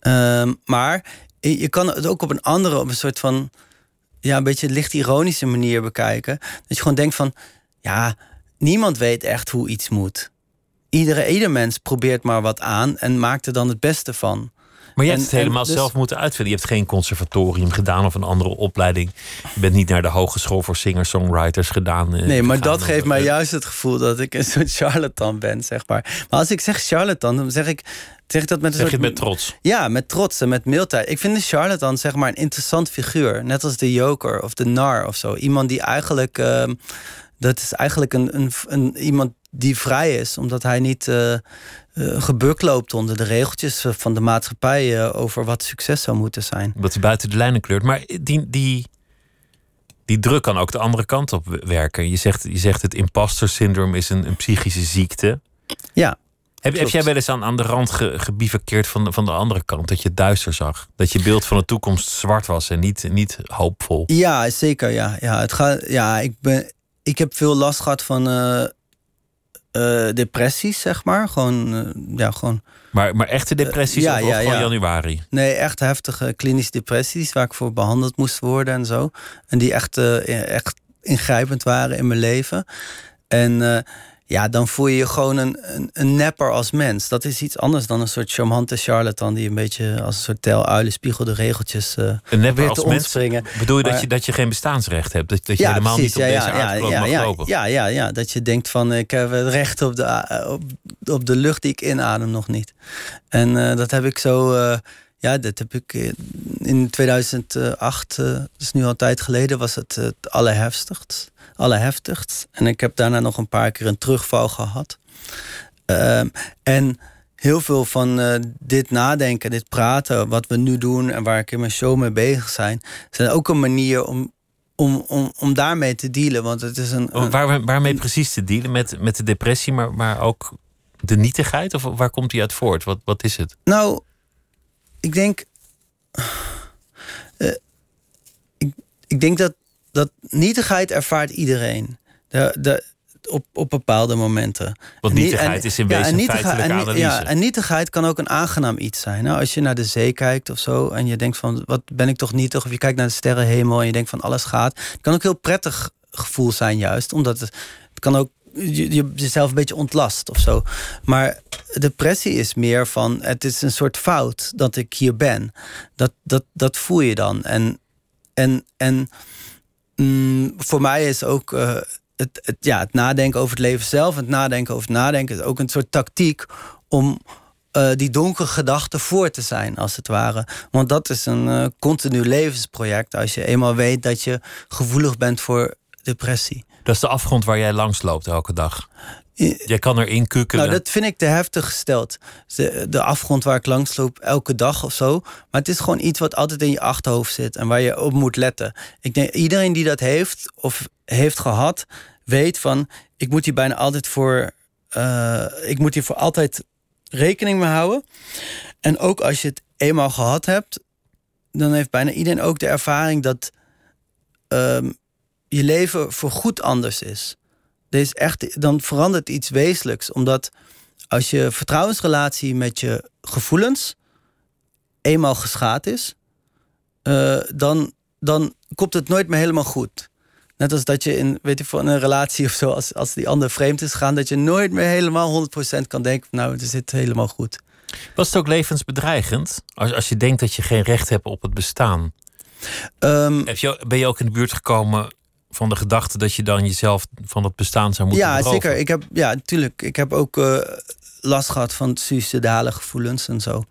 Um, maar je kan het ook op een andere, op een soort van ja, een beetje licht ironische manier bekijken. Dat je gewoon denkt van, ja, niemand weet echt hoe iets moet. Iedere, ieder mens probeert maar wat aan en maakt er dan het beste van. Maar je hebt het helemaal dus- zelf moeten uitvinden. Je hebt geen conservatorium gedaan of een andere opleiding. Je bent niet naar de Hogeschool voor Singer-Songwriters gedaan. Eh, nee, maar dat geeft mij juist het gevoel dat ik een soort charlatan ben, zeg maar. Maar als ik zeg charlatan, dan zeg ik Zeg ik dat met een zeg soort... je met trots? Ja, met trots en met mildheid. Ik vind de charlatan zeg maar een interessant figuur. Net als de joker of de nar of zo. Iemand die eigenlijk... Uh, dat is eigenlijk een, een, een, iemand die vrij is. Omdat hij niet uh, uh, gebuk loopt onder de regeltjes van de maatschappij... Uh, over wat succes zou moeten zijn. Dat hij buiten de lijnen kleurt. Maar die, die, die druk kan ook de andere kant op werken. Je zegt, je zegt het imposter syndroom is een, een psychische ziekte. Ja. Heb, heb jij wel eens aan, aan de rand ge, gebivakkeerd van de, van de andere kant? Dat je het duister zag? Dat je beeld van de toekomst zwart was en niet, niet hoopvol? Ja, zeker. Ja, ja, het gaat, ja ik, ben, ik heb veel last gehad van uh, uh, depressies, zeg maar. Gewoon, uh, ja, gewoon... Maar, maar echte depressies ja, of, ja, gewoon ja. januari? Nee, echt heftige klinische depressies... waar ik voor behandeld moest worden en zo. En die echt, echt ingrijpend waren in mijn leven. En ja, dan voel je je gewoon een, een, een, nepper als mens. Dat is iets anders dan een soort charmante charlatan... die een beetje als een soort tel spiegel de regeltjes uh, Een nepper als mens? Bedoel je dat, je dat je geen bestaansrecht hebt? Dat, dat je helemaal niet op ja, deze ja, ja, mag ja, lopen? Ja, ja, ja, dat je denkt van... ik heb het recht op de, eh, op, op de lucht die ik inadem nog niet. En uh, dat heb ik zo... Uh, ja, dat heb ik in 2008, dat is nu al een tijd geleden... was het het allerhefstigst allerheftigst. En ik heb daarna nog een paar keer een terugval gehad. Uh, en heel veel van uh, dit nadenken, dit praten, wat we nu doen en waar ik in mijn show mee bezig zijn, zijn ook een manier om, om, om, om daarmee te dealen. Want het is een. een waar, waarmee precies te dealen? Met, met de depressie, maar, maar ook de nietigheid? Of waar komt die uit voort? Wat, wat is het? Nou, ik denk. Uh, ik, ik denk dat dat nietigheid ervaart iedereen. De, de, op, op bepaalde momenten. Want nietigheid is in wezen ja, een feitelijke analyse. Ja, en nietigheid kan ook een aangenaam iets zijn. Nou, als je naar de zee kijkt of zo... en je denkt van, wat ben ik toch nietig? Of je kijkt naar de sterrenhemel en je denkt van, alles gaat. Het kan ook heel prettig gevoel zijn juist. Omdat het, het kan ook je, je, jezelf een beetje ontlast of zo. Maar depressie is meer van, het is een soort fout dat ik hier ben. Dat, dat, dat voel je dan. En, en, en Mm, voor mij is ook uh, het, het, ja, het nadenken over het leven zelf, het nadenken over het nadenken, is ook een soort tactiek om uh, die donkere gedachten voor te zijn, als het ware. Want dat is een uh, continu levensproject als je eenmaal weet dat je gevoelig bent voor depressie. Dat is de afgrond waar jij langs loopt elke dag. Jij kan erin kukkelen. Nou, dat vind ik te heftig gesteld. De, de afgrond waar ik langs loop elke dag of zo. Maar het is gewoon iets wat altijd in je achterhoofd zit en waar je op moet letten. Ik denk iedereen die dat heeft of heeft gehad, weet van ik moet hier bijna altijd voor. Uh, ik moet hier voor altijd rekening mee houden. En ook als je het eenmaal gehad hebt, dan heeft bijna iedereen ook de ervaring dat um, je leven voor goed anders is er is echt, dan verandert iets wezenlijks. Omdat als je vertrouwensrelatie met je gevoelens eenmaal geschaad is, uh, dan, dan komt het nooit meer helemaal goed. Net als dat je in, weet je, voor een relatie of zo, als, als die ander vreemd is gaan, dat je nooit meer helemaal 100% kan denken: nou, het zit helemaal goed. Was het ook levensbedreigend als, als je denkt dat je geen recht hebt op het bestaan? Um, Heb je, ben je ook in de buurt gekomen van de gedachte dat je dan jezelf van het bestaan zou moeten Ja, beroven? zeker. Ik heb, ja, natuurlijk. Ik heb ook uh, last gehad van suicidale gevoelens en zo.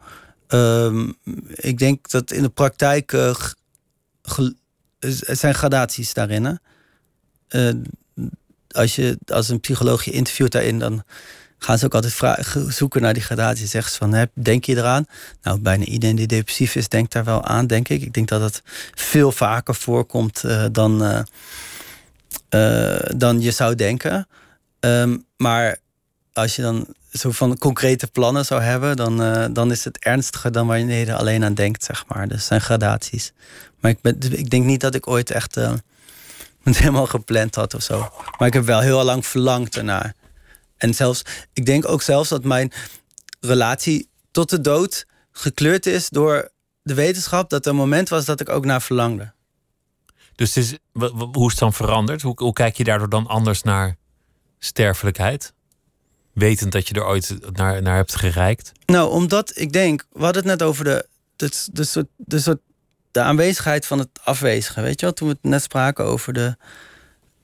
Um, ik denk dat in de praktijk uh, er zijn gradaties daarin. Hè? Uh, als, je, als een psycholoog je interviewt daarin, dan gaan ze ook altijd vragen, zoeken naar die gradatie. Zeggen ze van, denk je eraan? Nou, bijna iedereen die depressief is, denkt daar wel aan, denk ik. Ik denk dat het veel vaker voorkomt uh, dan, uh, dan je zou denken. Um, maar als je dan zo van concrete plannen zou hebben, dan, dan is het ernstiger dan wanneer je er alleen aan denkt, zeg maar. Dus zijn gradaties. Maar ik, ben, ik denk niet dat ik ooit echt het helemaal gepland had of zo. Maar ik heb wel heel lang verlangd ernaar. En zelfs, ik denk ook zelfs dat mijn relatie tot de dood gekleurd is door de wetenschap dat er een moment was dat ik ook naar verlangde. Dus is, hoe is het dan veranderd? Hoe, hoe kijk je daardoor dan anders naar sterfelijkheid? Wetend dat je er ooit naar, naar hebt gereikt? Nou, omdat ik denk, we hadden het net over de, de, de, soort, de, soort, de aanwezigheid van het afwezige. Weet je wel, toen we het net spraken over de,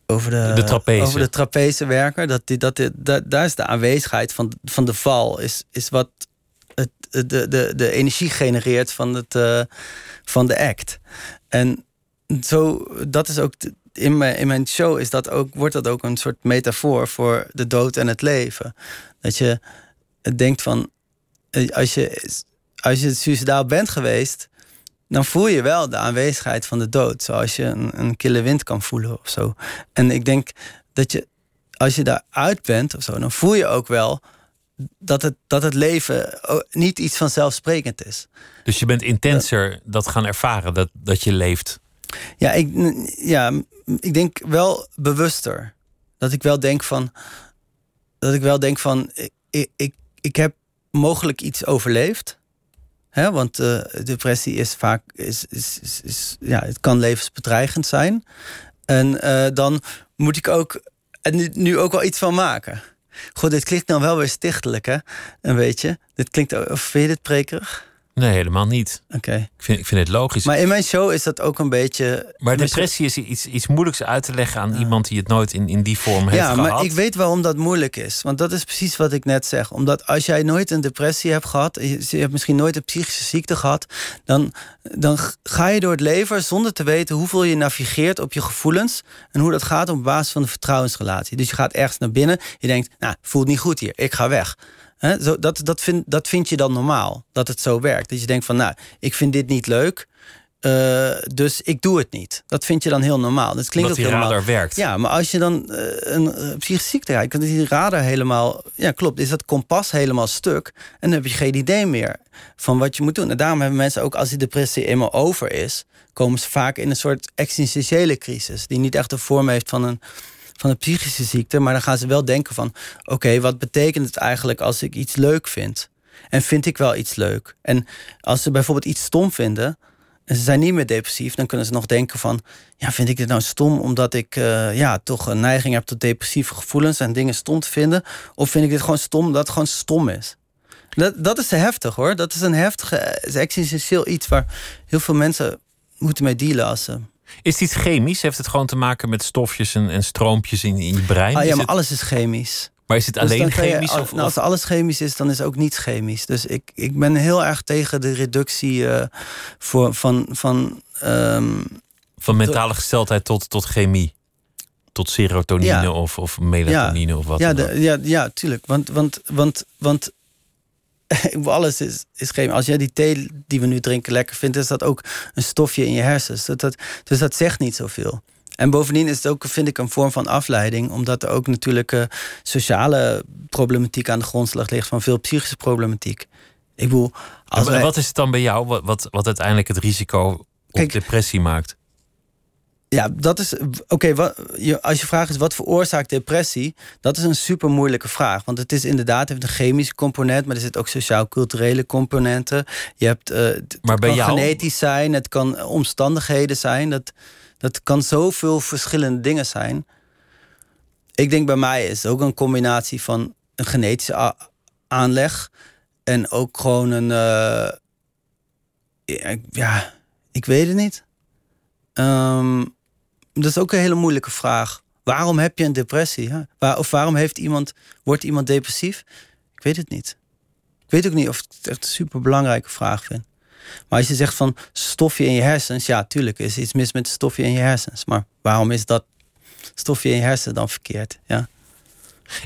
over de, de trapeze. Over de trapezewerker. Dat die, dat, die, dat, daar is de aanwezigheid van, van de val. Is, is wat het, de, de, de energie genereert van, het, uh, van de act. En zo, dat is ook. in, mijn, in mijn show is dat ook, wordt dat ook een soort metafoor voor de dood en het leven. Dat je denkt van. Eh, als je, als je suicidaal bent geweest dan voel je wel de aanwezigheid van de dood. Zoals je een, een kille wind kan voelen of zo. En ik denk dat je, als je daaruit bent of zo, dan voel je ook wel dat het, dat het leven niet iets vanzelfsprekend is. Dus je bent intenser dat gaan ervaren, dat, dat je leeft. Ja ik, ja, ik denk wel bewuster. Dat ik wel denk van. Dat ik wel denk van. Ik, ik, ik heb mogelijk iets overleefd. Hè, want uh, depressie is vaak, is, is, is, ja, het kan levensbedreigend zijn. En uh, dan moet ik ook en nu, ook wel iets van maken. Goed, dit klinkt dan wel weer stichtelijk, hè? Een beetje. Dit klinkt, of vind je dit prekerig? Nee, helemaal niet. Oké. Ik, vind, ik vind het logisch. Maar in mijn show is dat ook een beetje. Maar depressie is iets, iets moeilijks uit te leggen aan iemand die het nooit in, in die vorm heeft gehad. Ja, maar ik weet waarom dat moeilijk is. Want dat is precies wat ik net zeg. Omdat als jij nooit een depressie hebt gehad, je hebt misschien nooit een psychische ziekte gehad, dan, dan ga je door het leven zonder te weten hoeveel je navigeert op je gevoelens en hoe dat gaat op basis van de vertrouwensrelatie. Dus je gaat ergens naar binnen, je denkt, nou, voelt niet goed hier, ik ga weg zo, dat, dat, vind, dat vind je dan normaal, dat het zo werkt. Dat je denkt van, nou, ik vind dit niet leuk, uh, dus ik doe het niet. Dat vind je dan heel normaal. Dat klinkt dat die radar normaal. werkt. Ja, maar als je dan uh, een uh, psychische ziekte hebt, dan is die radar helemaal... Ja, klopt, is dat kompas helemaal stuk. En dan heb je geen idee meer van wat je moet doen. En daarom hebben mensen ook, als die depressie eenmaal over is... komen ze vaak in een soort existentiële crisis... die niet echt de vorm heeft van een van een psychische ziekte. Maar dan gaan ze wel denken van... oké, wat betekent het eigenlijk als ik iets leuk vind? En vind ik wel iets leuk? En als ze bijvoorbeeld iets stom vinden... en ze zijn niet meer depressief... dan kunnen ze nog denken van... ja, vind ik dit nou stom omdat ik uh, ja, toch een neiging heb tot depressieve gevoelens... en dingen stom te vinden? Of vind ik dit gewoon stom omdat het gewoon stom is? Dat, dat is heftig hoor. Dat is een heftige, existentieel iets waar heel veel mensen moeten mee dealen als ze is het iets chemisch? Heeft het gewoon te maken met stofjes en, en stroompjes in, in je brein? Ah, ja, is maar het... alles is chemisch. Maar is het dus alleen chemisch? Je, of, nou, als alles chemisch is, dan is ook niets chemisch. Dus ik, ik ben heel erg tegen de reductie uh, voor, van. Van, um, van mentale gesteldheid tot, tot chemie. Tot serotonine ja. of, of melatonine ja. of wat ja, dan ook. ja, ja, tuurlijk. Want, want, want, want alles is, is geen. Als jij die thee die we nu drinken lekker vindt, is dat ook een stofje in je hersens. Dat, dat, dus dat zegt niet zoveel. En bovendien is het ook, vind ik, een vorm van afleiding, omdat er ook natuurlijk uh, sociale problematiek aan de grondslag ligt van veel psychische problematiek. Ik bedoel, als wij... Wat is het dan bij jou wat, wat, wat uiteindelijk het risico op Kijk, depressie maakt? Ja, dat is. Oké, als je vraagt is wat veroorzaakt depressie, dat is een super moeilijke vraag. Want het is inderdaad heeft een chemische component, maar er zit ook sociaal-culturele componenten. Je hebt. Uh, het maar bij kan jou? genetisch zijn, het kan omstandigheden zijn. Dat, dat kan zoveel verschillende dingen zijn. Ik denk bij mij is het ook een combinatie van een genetische aanleg en ook gewoon een. Uh, ja, ik weet het niet. Um, dat is ook een hele moeilijke vraag. Waarom heb je een depressie? Waar, of waarom heeft iemand, wordt iemand depressief? Ik weet het niet. Ik weet ook niet of ik het echt een super belangrijke vraag vind. Maar als je zegt van stofje in je hersens, ja, tuurlijk is iets mis met het stofje in je hersens. Maar waarom is dat stofje in je hersenen dan verkeerd? Ja.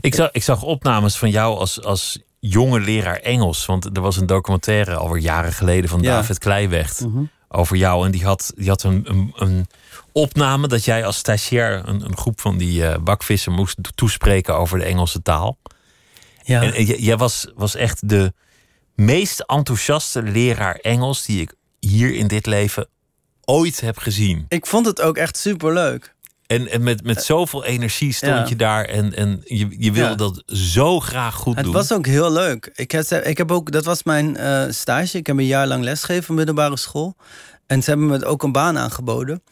Ik zag, ik zag opnames van jou als, als jonge leraar Engels. Want er was een documentaire alweer jaren geleden van David Kleiwecht. Mhm. Over jou. En die had, die had een, een, een opname dat jij als stagiair een, een groep van die uh, bakvissen moest toespreken over de Engelse taal. Ja. En, en jij was, was echt de meest enthousiaste leraar Engels die ik hier in dit leven ooit heb gezien. Ik vond het ook echt super leuk. En, en met, met zoveel energie stond je daar en, en je, je wilde dat zo graag goed het doen. Het was ook heel leuk. Ik heb, ik heb ook, dat was mijn uh, stage. Ik heb een jaar lang lesgegeven op middelbare school. En ze hebben me ook een baan aangeboden.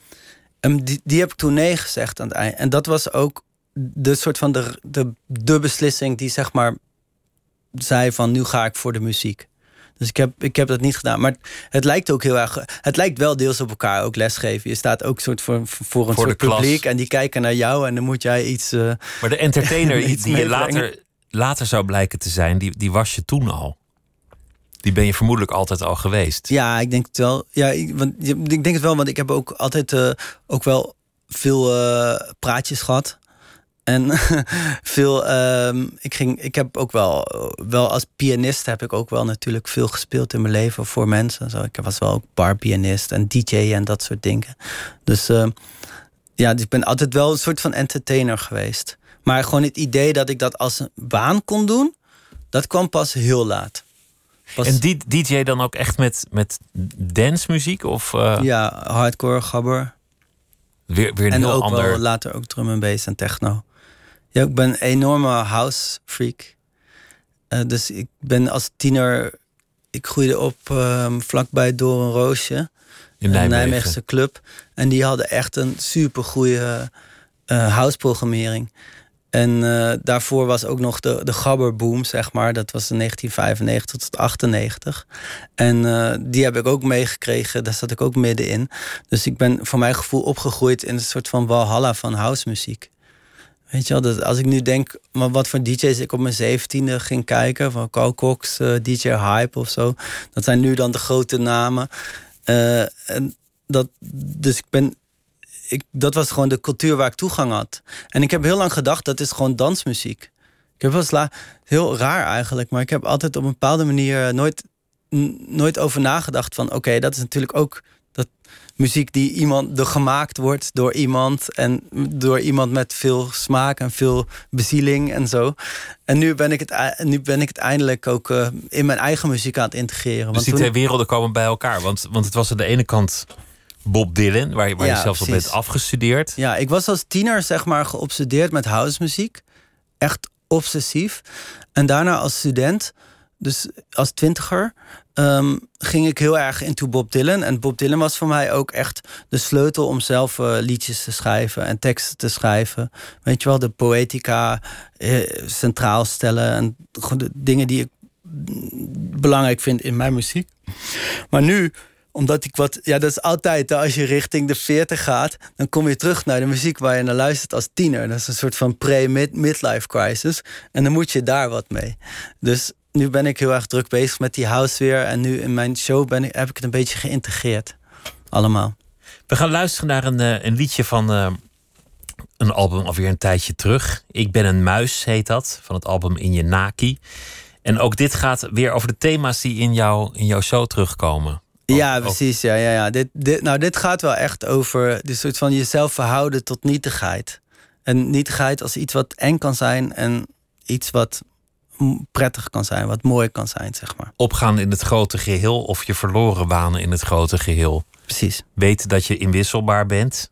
En die, die heb ik toen nee gezegd aan het eind. En dat was ook de soort van de, de, de beslissing die zeg maar zei van nu ga ik voor de muziek. Dus ik heb, ik heb dat niet gedaan. Maar het lijkt ook heel erg. Het lijkt wel deels op elkaar ook lesgeven. Je staat ook soort voor, voor een soort publiek. En die kijken naar jou en dan moet jij iets. Uh, maar de entertainer die je later, later zou blijken te zijn, die, die was je toen al. Die ben je vermoedelijk altijd al geweest. Ja, ik denk het wel. Ja, ik, want, ik denk het wel, want ik heb ook altijd uh, ook wel veel uh, praatjes gehad. En veel, um, ik, ging, ik heb ook wel, wel als pianist heb ik ook wel natuurlijk veel gespeeld in mijn leven voor mensen. Zo, ik was wel ook barpianist en DJ en dat soort dingen. Dus uh, ja, dus ik ben altijd wel een soort van entertainer geweest. Maar gewoon het idee dat ik dat als een baan kon doen, dat kwam pas heel laat. En die DJ dan ook echt met, met dancemuziek? Of, uh... Ja, hardcore, gabber. Weer, weer een en heel ook ander... Wel later ook drum en bass en techno. Ja, ik ben een enorme house freak. Uh, dus ik ben als tiener... Ik groeide op um, vlakbij Door een Roosje. In Nijmegen. Een Nijmeegse club. En die hadden echt een super goede uh, house programmering. En uh, daarvoor was ook nog de, de gabberboom, zeg maar. Dat was in 1995 tot 98. En uh, die heb ik ook meegekregen. Daar zat ik ook middenin. Dus ik ben voor mijn gevoel opgegroeid in een soort van walhalla van housemuziek. Weet je wel, dat als ik nu denk, maar wat voor DJ's ik op mijn zeventiende ging kijken, van Carl Cox, uh, DJ Hype of zo, dat zijn nu dan de grote namen. en dat, dus ik ben ik, dat was gewoon de cultuur waar ik toegang had. En ik heb heel lang gedacht, dat is gewoon dansmuziek. Ik heb wel heel raar eigenlijk, maar ik heb altijd op een bepaalde manier nooit, nooit over nagedacht van oké, dat is natuurlijk ook muziek die iemand door gemaakt wordt door iemand en door iemand met veel smaak en veel bezieling en zo. En nu ben ik het, nu ben ik het eindelijk ook uh, in mijn eigen muziek aan het integreren. Dus die twee werelden komen bij elkaar, want, want het was aan de ene kant Bob Dylan, waar, je, waar ja, je zelfs op bent afgestudeerd. Ja, ik was als tiener zeg maar geobsedeerd met housemuziek. Echt obsessief. En daarna als student, dus als twintiger, um, ging ik heel erg into Bob Dylan. En Bob Dylan was voor mij ook echt de sleutel om zelf uh, liedjes te schrijven en teksten te schrijven. Weet je wel, de poëtica eh, centraal stellen en de dingen die ik belangrijk vind in mijn muziek. Maar nu omdat ik wat, ja, dat is altijd, als je richting de 40 gaat, dan kom je terug naar de muziek waar je naar luistert als tiener. Dat is een soort van pre-midlife crisis. En dan moet je daar wat mee. Dus nu ben ik heel erg druk bezig met die house weer. En nu in mijn show ben ik, heb ik het een beetje geïntegreerd. Allemaal. We gaan luisteren naar een, uh, een liedje van uh, een album alweer een tijdje terug. Ik ben een muis heet dat, van het album In Je Naki. En ook dit gaat weer over de thema's die in, jou, in jouw show terugkomen. Ja, precies. Ja, ja, ja. Dit, dit, nou, dit gaat wel echt over de soort van jezelf verhouden tot nietigheid. En nietigheid als iets wat eng kan zijn en iets wat prettig kan zijn, wat mooi kan zijn, zeg maar. Opgaan in het grote geheel of je verloren banen in het grote geheel. Precies. Weten dat je inwisselbaar bent.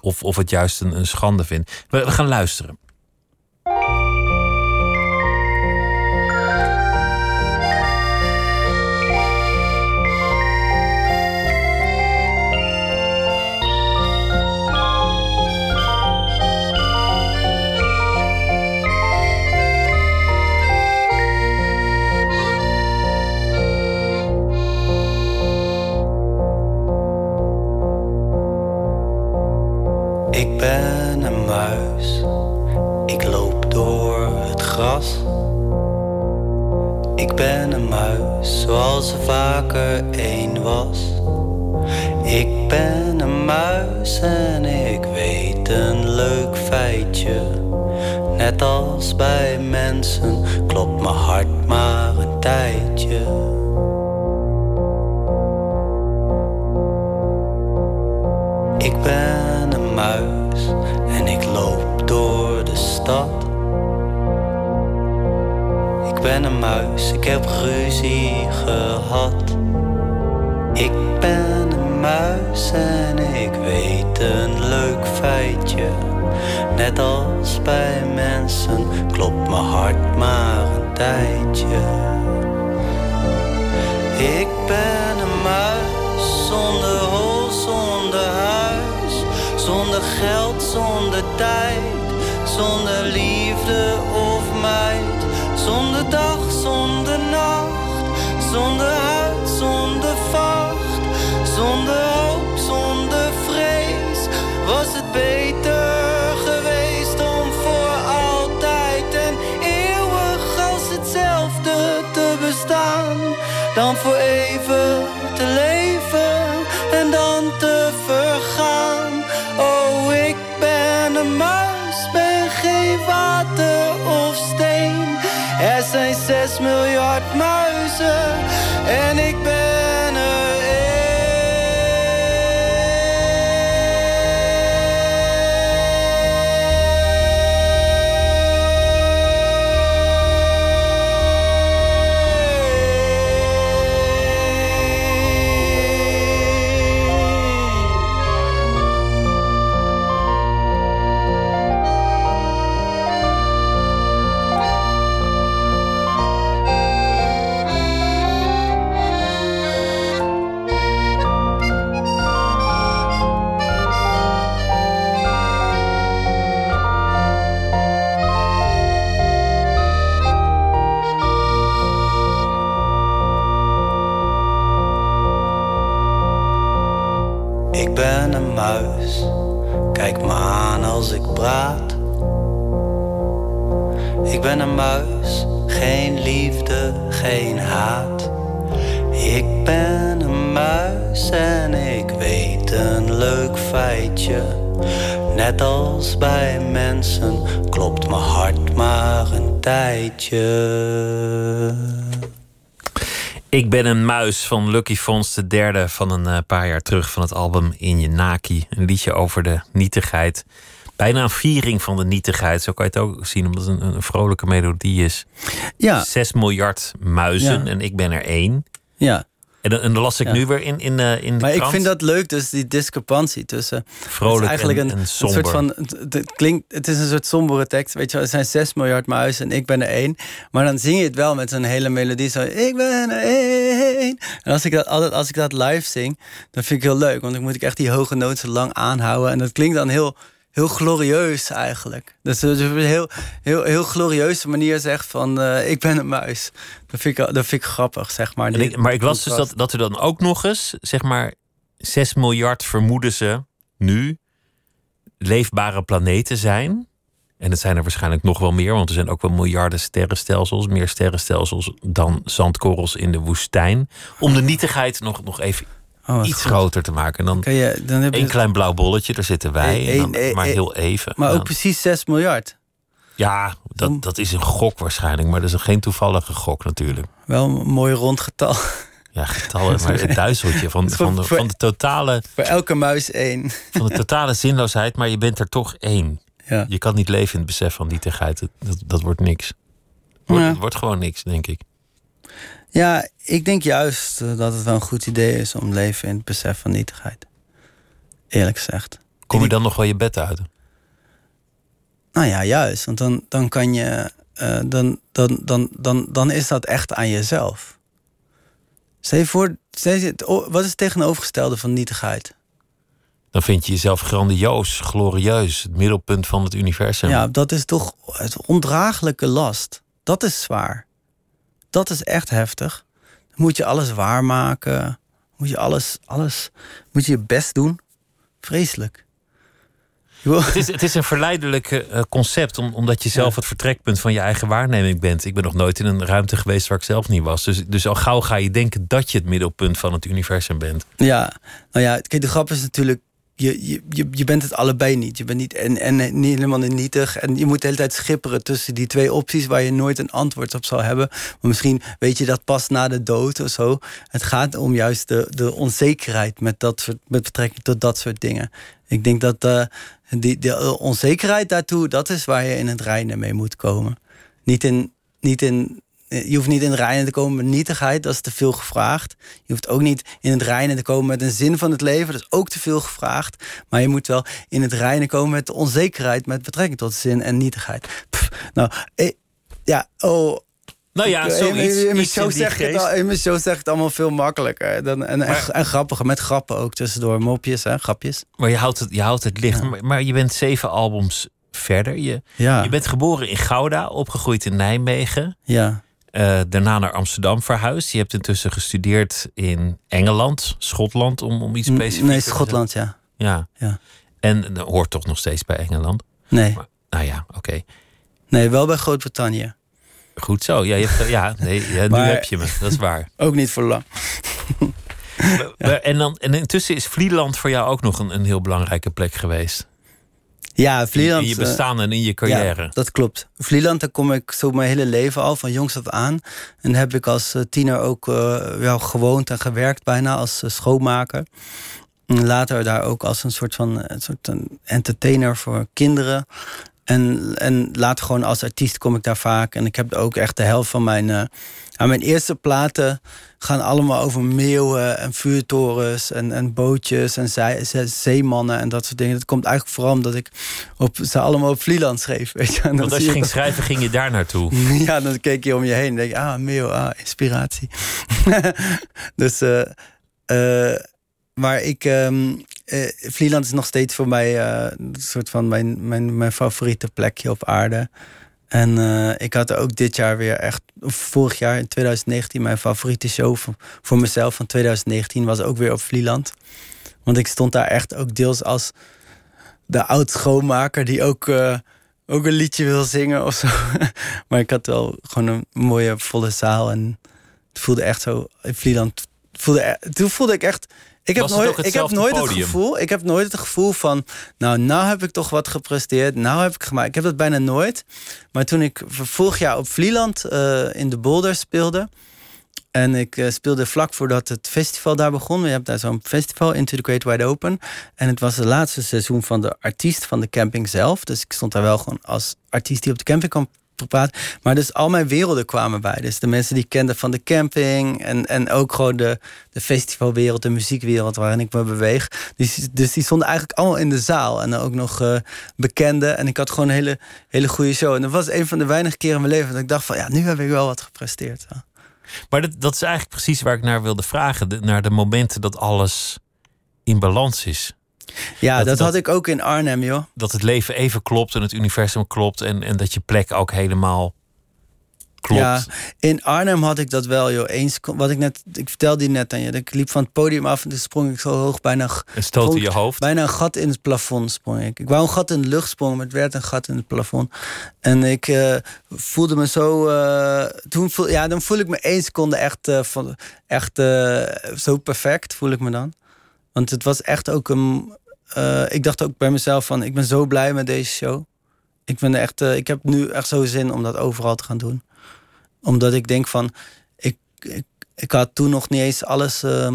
of, of het juist een, een schande vindt. We, we gaan luisteren. Ik ben een muis, ik loop door het gras. Ik ben een muis zoals er vaker één was. Ik ben een muis en ik weet een leuk feitje. Net als bij mensen klopt mijn hart maar een tijdje. Ik ben Ik ben een muis, ik heb ruzie gehad. Ik ben een muis en ik weet een leuk feitje. Net als bij mensen klopt mijn hart maar een tijdje. Ik ben een muis zonder hol, zonder huis, zonder geld, zonder tijd, zonder liefde of meid, zonder dag, zonder nacht, zonder zes miljard muizen. En ik ben van Lucky Fons, de derde van een eh, paar jaar terug van het album In Je Naki. Een liedje over de nietigheid. Bijna een viering van de nietigheid, zo kan je het ook zien, omdat het een, een vrolijke melodie is. Ja, 6 miljard muizen Ja. en ik ben er één. ja. En, dan- en las ik Ja. nu weer in, in, eh, in de Maar ik vind dat leuk, dus die discrepantie tussen. vrolijk het is eigenlijk en, een, en een somber. soort van. Het, het klinkt, het is een soort sombere tekst. Weet je wel, er zijn 6 miljard muizen en ik ben er één. Maar dan zing je het wel met zo'n hele melodie. Zo, ik ben er één. En als ik, dat, altijd, als ik dat live zing, dan vind ik heel leuk. Want dan moet ik echt die hoge noten lang aanhouden. En dat klinkt dan heel, heel glorieus eigenlijk. Dus is een heel, heel, heel glorieuze manier zegt van eh, ik ben een muis. Dat vind ik, dat vind ik grappig, zeg maar. Die ik- maar ik las dus dat, dat er dan ook nog eens, zeg maar, 6 miljard vermoeden ze nu leefbare planeten zijn. En het zijn er waarschijnlijk nog wel meer, want er zijn ook wel miljarden sterrenstelsels, meer sterrenstelsels dan zandkorrels in de woestijn. Om de nietigheid nog, nog even Oh, iets goed. groter te maken. En dan Kan je, dan heb je één klein blauw bolletje, daar zitten wij. Dan maar heel even. Maar ook dan- precies 6 miljard. ja, dat, dat is een gok waarschijnlijk, maar dat is geen toevallige gok natuurlijk. Wel een mooi rond getal. Ja, getallen, maar het duizeltje van, van, de, van de totale Voor elke muis één. van de totale zinloosheid, maar je bent er toch één. Ja. Je kan niet leven in het besef van nietigheid. Dat, dat, dat wordt niks. Wordt, Ja. Het wordt gewoon niks, denk ik. Ja, ik denk juist eh, dat het wel een goed idee is om leven in het besef van nietigheid. Eerlijk gezegd. Kom je dan nog wel je bed uit? Nou ja, juist. Want dan, dan kan je. Uh, dan, dan, dan, dan, dan is dat echt aan jezelf. Stel voor, wat is het tegenovergestelde van nietigheid? Dan vind je jezelf grandioos, glorieus, het middelpunt van het universum. Ja, dat is toch het ondraaglijke last. Dat is zwaar. Dat is echt heftig. Dan moet je alles waarmaken. Moet je alles, alles, moet je je best doen. Vreselijk. Het is, het is een verleidelijk uh, concept, omdat je zelf het vertrekpunt van je eigen waarneming bent. Ik ben nog nooit in een ruimte geweest waar ik zelf niet was. Dus, dus al gauw ga je denken dat je het middelpunt van het universum bent. Ja, nou ja, kijk, de grap is natuurlijk je, je, je bent het allebei niet. Je bent niet en, en niet helemaal nietig. En je moet de hele tijd schipperen tussen die twee opties waar je nooit een antwoord op zal hebben. Maar misschien weet je dat pas na de dood of zo. Het gaat om juist de, de onzekerheid met, dat soort, met betrekking tot dat soort dingen. Ik denk dat uh, die, de onzekerheid daartoe, dat is waar je in het reinen mee moet komen. Niet in, niet in je hoeft niet in het reinen te komen met nietigheid, dat is te veel gevraagd. Je hoeft ook niet in het reinen te komen met een zin van het leven, dat is ook te veel gevraagd. Maar je moet wel in het reinen komen met de onzekerheid met betrekking tot zin en nietigheid. nou, eh, ja, oh. Nou ja, eh, zoiets. In, mijn show zeg het al, in mijn show zeg het allemaal veel makkelijker. Dan, en, en, en, grappiger, met grappen ook tussendoor. Mopjes, hè, grapjes. Maar je houdt het, je houdt het licht. Maar, maar, je bent zeven albums verder. Je, ja. je bent geboren in Gouda, opgegroeid in Nijmegen. Ja. Uh, daarna naar Amsterdam verhuisd. Je hebt intussen gestudeerd in Engeland, Schotland, om, om iets specifieks Nee, Schotland, ja. ja. Ja. En dat hoort toch nog steeds bij Engeland? Nee. nou ja, oké. Nee, wel bij Groot-Brittannië. Goed zo. Ja, je hebt, ja, nee, ja, nu heb je me. Dat is waar. Ook niet voor lang. ja. en, dan, en intussen is Vlieland voor jou ook nog een, een heel belangrijke plek geweest. Ja, Vlieland. In je bestaan en in je carrière. Ja, dat klopt. Vlieland, daar kom ik zo mijn hele leven al, van jongs af aan. En heb ik als eh, tiener ook uh, gewoond en gewerkt bijna als schoonmaker. En later daar ook als een soort van een soort een entertainer voor kinderen. En, en later gewoon als artiest kom ik daar vaak. En ik heb ook echt de helft van mijn... Uh, mijn eerste platen gaan allemaal over meeuwen en vuurtorens en, en bootjes en zeemannen en dat soort dingen. Dat komt eigenlijk vooral omdat ik op, ze allemaal op Vlieland schreef. Weet je? Want als je, ging schrijven, ging je daar naartoe? ja, dan keek je om je heen en denk je, ah, meeuw, ah, inspiratie. dus... Uh, uh, maar ik, um, uh, Vlieland is nog steeds voor mij uh, een soort van mijn, mijn, mijn favoriete plekje op aarde. En uh, ik had ook dit jaar weer echt, of vorig jaar in 2019, mijn favoriete show voor, voor mezelf van 2019 was ook weer op Vlieland. Want ik stond daar echt ook deels als de oud schoonmaker die ook, ook een liedje wil zingen of zo. maar ik had wel gewoon een mooie volle zaal en het voelde echt zo, Vlieland voelde, toen voelde ik echt ik heb nooit, ik heb nooit het gevoel. Ik heb nooit het gevoel van. Nou, nou heb ik toch wat gepresteerd. Nou heb ik gemaakt. Ik heb dat bijna nooit. Maar toen ik vorig jaar op Vlieland uh, in de Boulder speelde. En ik uh, speelde vlak voordat het festival daar begon. We hebben daar zo'n festival, Into the Great Wide Open. En het was het laatste seizoen van de artiest van de camping zelf. Dus ik stond daar wel gewoon als artiest die op de camping kwam maar dus al mijn werelden kwamen bij. Dus de mensen die ik van de camping. En, en ook gewoon de, de festivalwereld, de muziekwereld waarin ik me beweeg. Dus, dus die stonden eigenlijk allemaal in de zaal. En ook nog uh, bekende. En ik had gewoon een hele, hele goede show. En dat was een van de weinige keren in mijn leven dat ik dacht van ja, nu heb ik wel wat gepresteerd. Maar dat, dat is eigenlijk precies waar ik naar wilde vragen. Naar de momenten dat alles in balans is. Ja, dat, had ik ook in Arnhem, joh. Dat het leven even klopt en het universum klopt en, en dat je plek ook helemaal klopt. Ja, in Arnhem had ik dat wel, joh. Eens, wat ik net, ik vertelde je net aan je. Ik liep van het podium af en toen sprong ik zo hoog, bijna. En stootte je hoofd? Bijna een gat in het plafond sprong ik. Ik wou een gat in de lucht sprongen, maar het werd een gat in het plafond. En ik uh, voelde me zo. Uh, toen voel, ja, dan voel ik me één seconde echt, uh, van, echt zo perfect, voel ik me dan. Want het was echt ook een. Uh, ik dacht ook bij mezelf van, ik ben zo blij met deze show. Ik ben echt, uh, ik heb nu echt zo zin om dat overal te gaan doen. Omdat ik denk van, ik, ik, ik had toen nog niet eens alles. Uh,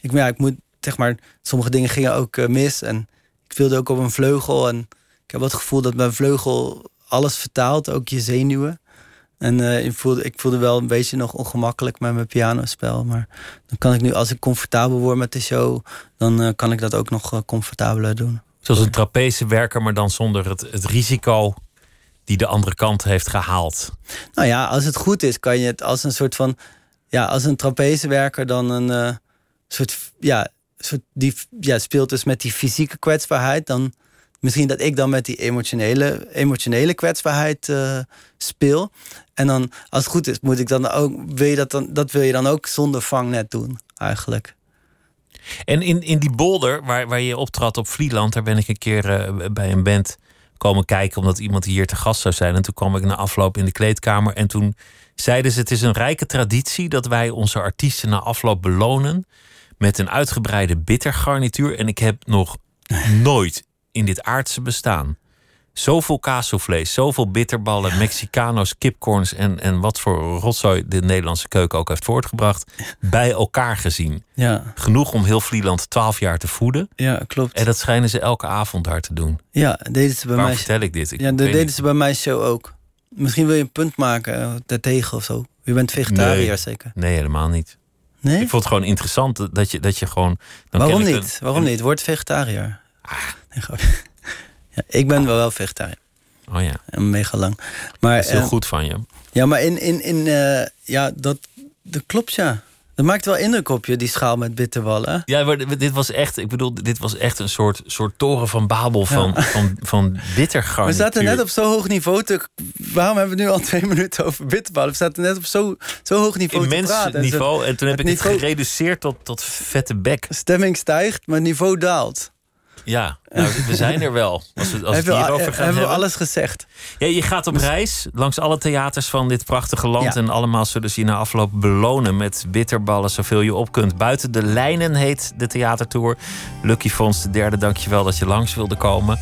ik, ja, ik moet, zeg maar, sommige dingen gingen ook uh, mis. En ik wilde ook op een vleugel. En ik heb het gevoel dat mijn vleugel alles vertaalt, ook je zenuwen. En uh, ik, voelde, ik voelde wel een beetje nog ongemakkelijk met mijn pianospel. Maar dan kan ik nu, als ik comfortabel word met de show, dan uh, kan ik dat ook nog uh, comfortabeler doen. Zoals een trapezewerker, maar dan zonder het, het risico die de andere kant heeft gehaald. Nou ja, als het goed is, kan je het als een soort van. Ja, als een trapezewerker dan een uh, soort. Ja, soort die ja, speelt dus met die fysieke kwetsbaarheid. Dan misschien dat ik dan met die emotionele, emotionele kwetsbaarheid uh, speel. En dan, als het goed is, moet ik dan ook. Wil je dat, dan, dat wil je dan ook zonder vangnet doen, eigenlijk. En in, in die bolder waar, waar je optrad op Vlieland, daar ben ik een keer uh, bij een band komen kijken omdat iemand hier te gast zou zijn. En toen kwam ik na afloop in de kleedkamer en toen zeiden ze: Het is een rijke traditie dat wij onze artiesten na afloop belonen met een uitgebreide bittergarnituur. En ik heb nog nooit in dit aardse bestaan zoveel kaassoufflés, zoveel bitterballen, Mexicano's, kipcorns en, en wat voor rotzooi de Nederlandse keuken ook heeft voortgebracht, bij elkaar gezien. Ja. Genoeg om heel Vlieland twaalf jaar te voeden. Ja, klopt. En dat schijnen ze elke avond daar te doen. Ja, deden ze bij Waarom mij. vertel ik dit? Ik ja, dat deden ze bij mij show ook. Misschien wil je een punt maken daartegen of zo. Je bent vegetariër nee. zeker? Nee, helemaal niet. Nee? Ik vond het gewoon interessant dat je, dat je gewoon. Waarom niet? Een, Waarom niet? Word vegetariër. Ah. Ja, ik ben wel wel vegetariër. Oh ja. En mega lang. Maar, dat is heel uh, goed van je. Ja, maar in, in, in uh, ja, dat, dat klopt ja. Dat maakt wel indruk op je, die schaal met bitterballen. Ja, maar dit was echt, ik bedoel, dit was echt een soort, soort toren van Babel van, ja. van, van. We zaten net op zo'n hoog niveau te... Waarom hebben we nu al twee minuten over bitterballen? We zaten net op zo'n zo hoog niveau Immens te praten. niveau. En, en toen heb ik niveau, het gereduceerd tot, tot vette bek. Stemming stijgt, maar niveau daalt. Ja, nou, we zijn er wel. Als we, als hebben het hierover gaan hebben hebben. we alles gezegd. Ja, je gaat op reis langs alle theaters van dit prachtige land. Ja. En allemaal zullen ze je na afloop belonen met bitterballen zoveel je op kunt. Buiten de lijnen heet de theatertour. Lucky Fons de derde, dankjewel dat je langs wilde komen.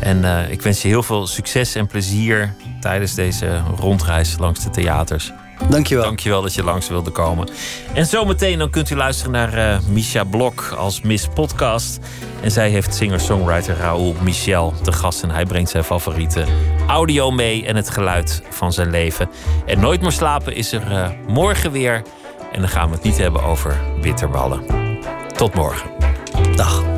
En uh, ik wens je heel veel succes en plezier tijdens deze rondreis langs de theaters. Dankjewel. Dankjewel dat je langs wilde komen. En zometeen dan kunt u luisteren naar uh, Misha Blok als Miss Podcast. En zij heeft singer-songwriter Raoul Michel te gast. En hij brengt zijn favoriete audio mee en het geluid van zijn leven. En Nooit meer slapen is er uh, morgen weer. En dan gaan we het niet hebben over bitterballen. Tot morgen. Dag.